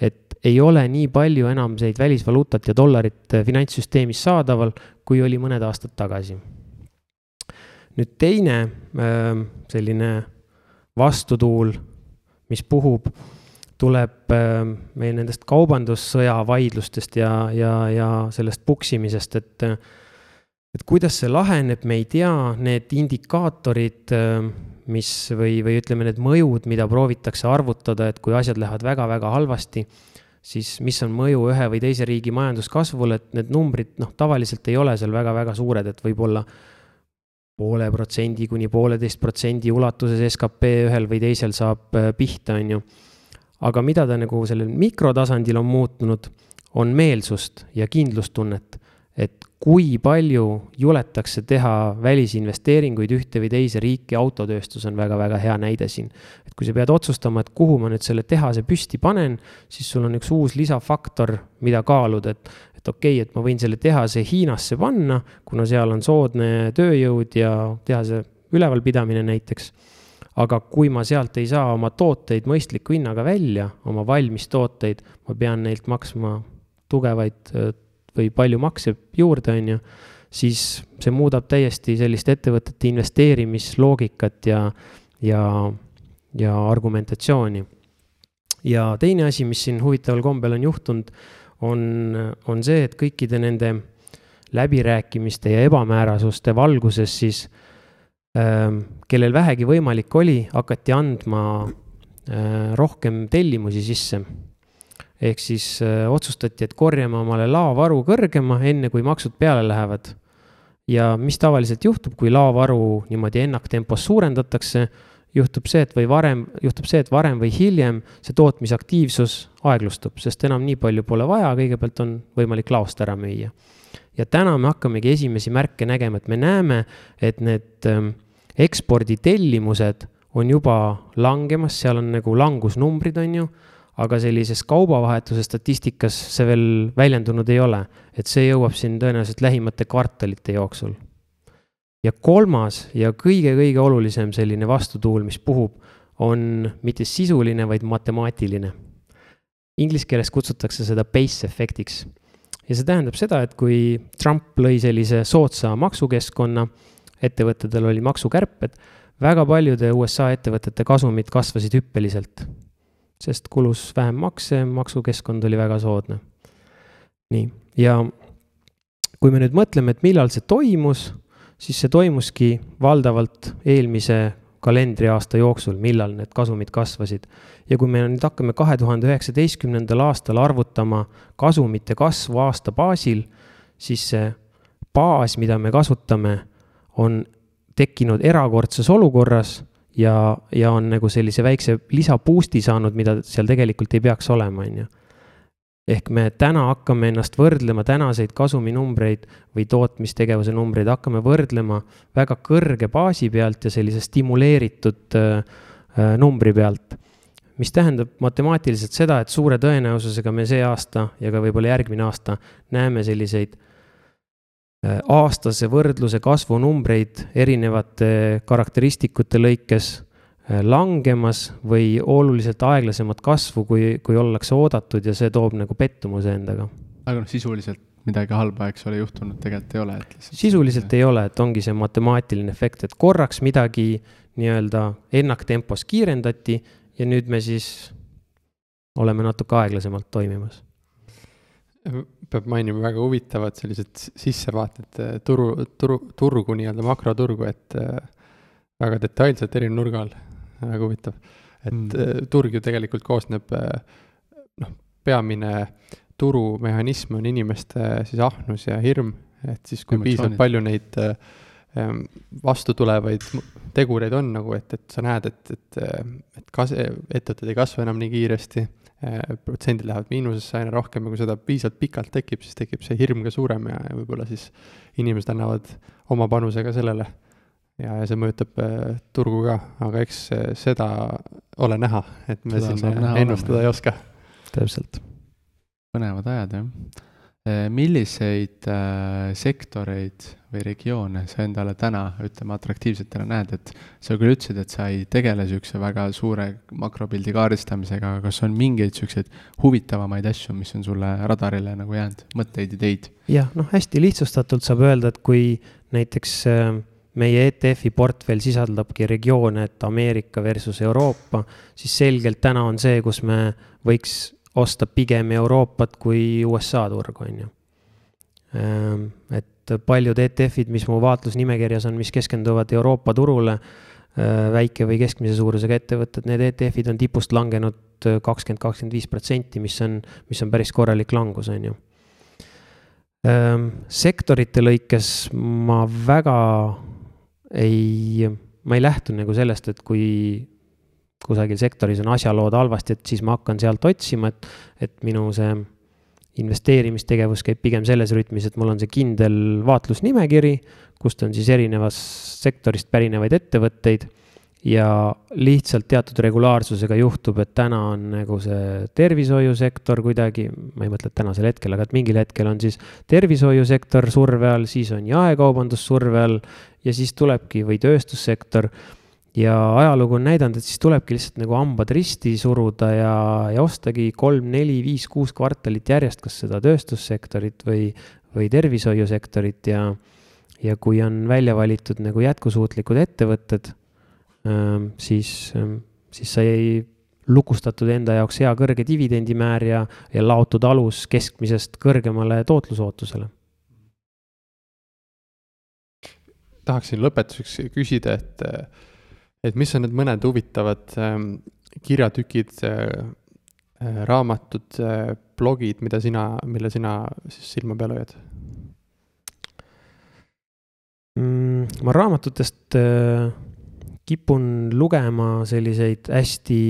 et ei ole nii palju enam neid välisvaluutat ja dollarit finantssüsteemis saadaval, kui oli mõned aastad tagasi. Nüüd teine äh, selline vastutuul mis puhub, tuleb äh, meil nendest kaubandussõja vaidlustest ja, ja, ja sellest puksimisest, et et kuidas see laheneb, me ei tea, need indikaatorid, äh, mis või, või ütleme, need mõjud, mida proovitakse arvutada, et kui asjad lähevad väga-väga halvasti, siis mis on mõju ühe või teise riigi majanduskasvule, et need numbrid, noh, tavaliselt ei ole seal väga-väga suured, et võib-olla poole protsendi kuni pooleteist protsendi ulatuses skp ühel või teisel saab äh, pihta, on ju. aga mida ta nagu sellel mikrotasandil on muutunud, on meelsust ja kindlustunnet. et kui palju juletakse teha välisinvesteeringuid ühte või teise riiki, autotööstus on väga-väga hea näide siin. et kui sa pead otsustama, et kuhu ma nüüd selle tehase püsti panen, siis sul on üks uus lisafaktor, mida kaaluda, et, et okei okay,, et ma võin selle tehase Hiinasse panna, kuna seal on soodne tööjõud ja tehase ülevalpidamine näiteks. aga kui ma sealt ei saa oma tooteid mõistliku hinnaga välja, oma valmis tooteid, ma pean neilt maksma tugevaid või palju makse juurde, on ju, siis see muudab täiesti sellist ettevõtete investeerimisloogikat ja, ja, ja argumentatsiooni. ja teine asi, mis siin huvitaval kombel on juhtunud, on, on see, et kõikide nende läbirääkimiste ja ebamäärasuste valguses siis äh, kellel vähegi võimalik oli, hakati andma äh, rohkem tellimusi sisse ehk siis äh, otsustati, et korjame omale laovaru kõrgema, enne kui maksud peale lähevad. ja mis tavaliselt juhtub, kui laovaru niimoodi ennaktempos suurendatakse, juhtub see, et või varem, juhtub see, et varem või hiljem see tootmisaktiivsus aeglustub, sest enam nii palju pole vaja, kõigepealt on võimalik laost ära müüa. ja täna me hakkamegi esimesi märke nägema, et me näeme, et need ähm, eksporditellimused on juba langemas, seal on nagu langusnumbrid, on ju aga sellises kaubavahetuse statistikas see veel väljendunud ei ole, et see jõuab siin tõenäoliselt lähimate kvartalite jooksul. Ja kolmas ja kõige-kõige olulisem selline vastutuul, mis puhub, on mitte sisuline, vaid matemaatiline. Inglise keeles kutsutakse seda base efektiks. ja see tähendab seda, et kui Trump lõi sellise soodsa maksukeskkonna, ettevõtetel oli maksukärped, väga paljude USA ettevõtete kasumid kasvasid hüppeliselt sest kulus vähem makse, maksukeskkond oli väga soodne. nii, ja kui me nüüd mõtleme, et millal see toimus, siis see toimuski valdavalt eelmise kalendriaasta jooksul, millal need kasumid kasvasid. ja kui me nüüd hakkame kahe tuhande üheksateistkümnendal aastal arvutama kasumite kasvu aasta baasil, siis see baas, mida me kasutame, on tekkinud erakordses olukorras ja, ja on nagu sellise väikse lisaboost'i saanud, mida seal tegelikult ei peaks olema, on ju. Ehk me täna hakkame ennast võrdlema tänaseid kasuminumbreid või tootmistegevuse numbreid, hakkame võrdlema väga kõrge baasi pealt ja sellise stimuleeritud äh, äh, numbri pealt. mis tähendab matemaatiliselt seda, et suure tõenäosusega me see aasta ja ka võib-olla järgmine aasta näeme selliseid Äh, aastase võrdluse kasvunumbreid erinevate karakteristikute lõikes langemas või oluliselt aeglasemat kasvu, kui, kui ollakse oodatud ja see toob nagu pettumuse endaga. aga noh, sisuliselt midagi halba, eks ole, juhtunud tegelikult ei ole, et lihtsalt. sisuliselt ei ole, et ongi see matemaatiline efekt, et korraks midagi nii-öelda ennaktempos kiirendati ja nüüd me siis oleme natuke aeglasemalt toimimas peab mainima väga huvitavad sellised sissevaated äh, turu, turu, turgu nii-öelda makroturgu, et äh, väga detailselt eri nurga all, väga huvitav. et mm. turg ju tegelikult koosneb, noh, peamine turumehhanism on inimeste siis ahnus ja hirm, et siis kui piisavalt palju neid ähm, vastutulevaid tegureid on nagu, et, et sa näed, et, et, et kas-, ettevõtted ei kasva enam nii kiiresti Äh, protsendid lähevad miinusesse aina rohkem ja kui seda piisavalt pikalt tekib, siis tekib see hirm ka suurem ja, ja võib-olla siis inimesed annavad oma panuse ka sellele. Ja, ja see mõjutab äh, turgu ka, aga eks äh, seda ole näha, et me seda siin ennustada olema. ei oska. täpselt. põnevad ajad, jah Eh, milliseid äh, sektoreid või regioone sa endale täna, ütleme, atraktiivsetena näed, et sa küll ütlesid, et sa ei tegele niisuguse väga suure makropildi kaardistamisega, aga kas on mingeid niisuguseid huvitavamaid asju, mis on sulle radarile nagu jäänud, mõtteid, ideid? jah, noh, hästi lihtsustatult saab öelda, et kui näiteks äh, meie ETF-i portfell sisaldabki regioone, et Ameerika versus Euroopa, siis selgelt täna on see, kus me võiks osta pigem Euroopat kui USA turgu, on ju. Ehm, et paljud ETF-id, mis mu vaatlusnimekirjas on, mis keskenduvad Euroopa turule, ehm, väike või keskmise suurusega ettevõtted, need ETF-id on tipust langenud kakskümmend, kakskümmend viis protsenti, mis on, mis on päris korralik langus, on ju. Ehm, sektorite lõikes ma väga ei, ma ei lähtu nagu sellest, et kui kusagil sektoris on asjalood halvasti, et siis ma hakkan sealt otsima, et, et minu see investeerimistegevus käib pigem selles rütmis, et mul on see kindel vaatlusnimekiri, kust on siis erinevast sektorist pärinevaid ettevõtteid ja lihtsalt teatud regulaarsusega juhtub, et täna on nagu see tervishoiusektor kuidagi, ma ei mõtle, et tänasel hetkel, aga et mingil hetkel on siis tervishoiusektor surve all, siis on jaekaubandus surve all ja siis tulebki või tööstussektor. Ja ajalugu on näidanud, et siis tulebki lihtsalt nagu hambad risti suruda ja, ja ostagi kolm, neli, viis, kuus kvartalit järjest, kas seda tööstussektorit või, või tervishoiusektorit ja, ja kui on välja valitud nagu jätkusuutlikud ettevõtted siis, siis sai lukustatud enda jaoks hea kõrge dividendimäär ja, ja laotud alus keskmisest kõrgemale tootlusootusele. tahaksin lõpetuseks küsida, et, et mis on need mõned huvitavad kirjatükid raamatud blogid, mida sina, mille sina siis silma peal hoiad mm,? ma raamatutest äh kipun lugema selliseid hästi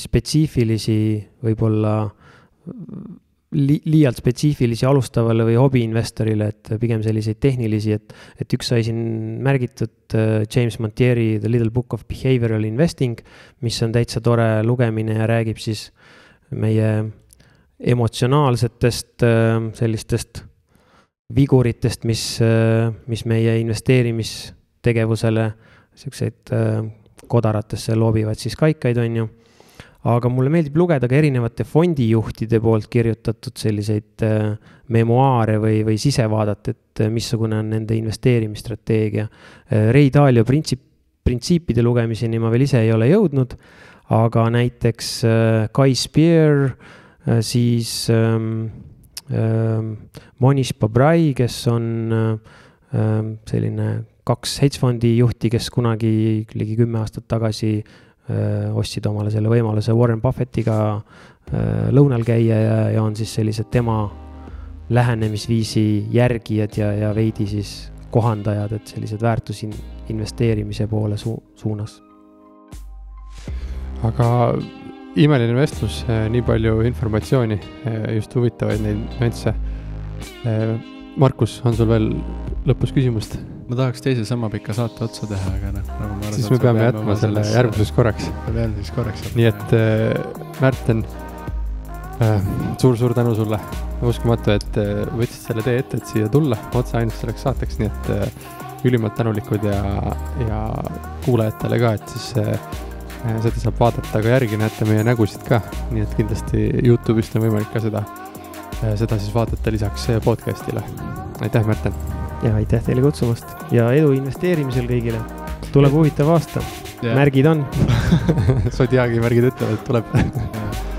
spetsiifilisi, võib-olla li, liialt spetsiifilisi alustavale või hobiinvestorile, et pigem selliseid tehnilisi, et, et üks sai siin märgitud äh, James Montieri The Little Book of Behavioral Investing, mis on täitsa tore lugemine ja räägib siis meie emotsionaalsetest äh, sellistest viguritest, mis, äh, mis meie investeerimistegevusele siukseid äh, kodaratesse loobivad siis kaikaid, on ju. aga mulle meeldib lugeda ka erinevate fondijuhtide poolt kirjutatud selliseid äh, memuaare või, või sisevaadet, et äh, missugune on nende investeerimisstrateegia. Ray Dalio printsiip, printsiipide lugemiseni ma veel ise ei ole jõudnud, aga näiteks Guy Spear, siis ähm, ähm, Monish Babrai, kes on ähm, selline kaks hedgefondi juhti, kes kunagi ligi kümme aastat tagasi öö, ostsid omale selle võimaluse Warren Buffettiga öö, lõunal käia ja, ja on siis sellised tema lähenemisviisi järgijad ja, ja veidi siis kohandajad, et sellised väärtusin investeerimise poole su suunas. aga imeline vestlus, nii palju informatsiooni, just huvitavaid neid nüansse. Markus, on sul veel lõpus küsimust? Ma tahaks teise sama pika saate otsa teha, aga noh, nagu ma arvan. siis me peame jätma selle järgmiseks korraks. peame järgmiseks korraks. nii et äh, Märten äh,, suur-suur tänu sulle. uskumatu, et äh, võtsid selle tee ette, et siia tulla otse ainult selleks saateks, nii et äh, ülimalt tänulikud ja, ja kuulajatele ka, et siis äh, seda saab vaadata ka järgi, näete meie nägusid ka, nii et kindlasti Youtube'ist on võimalik ka seda, äh, seda siis vaadata lisaks äh, podcast'ile. aitäh, Märten ja aitäh teile kutsumast ja edu investeerimisel kõigile. tuleb huvitav aasta, märgid on. Zodiaagi märgid ütlevad, et tuleb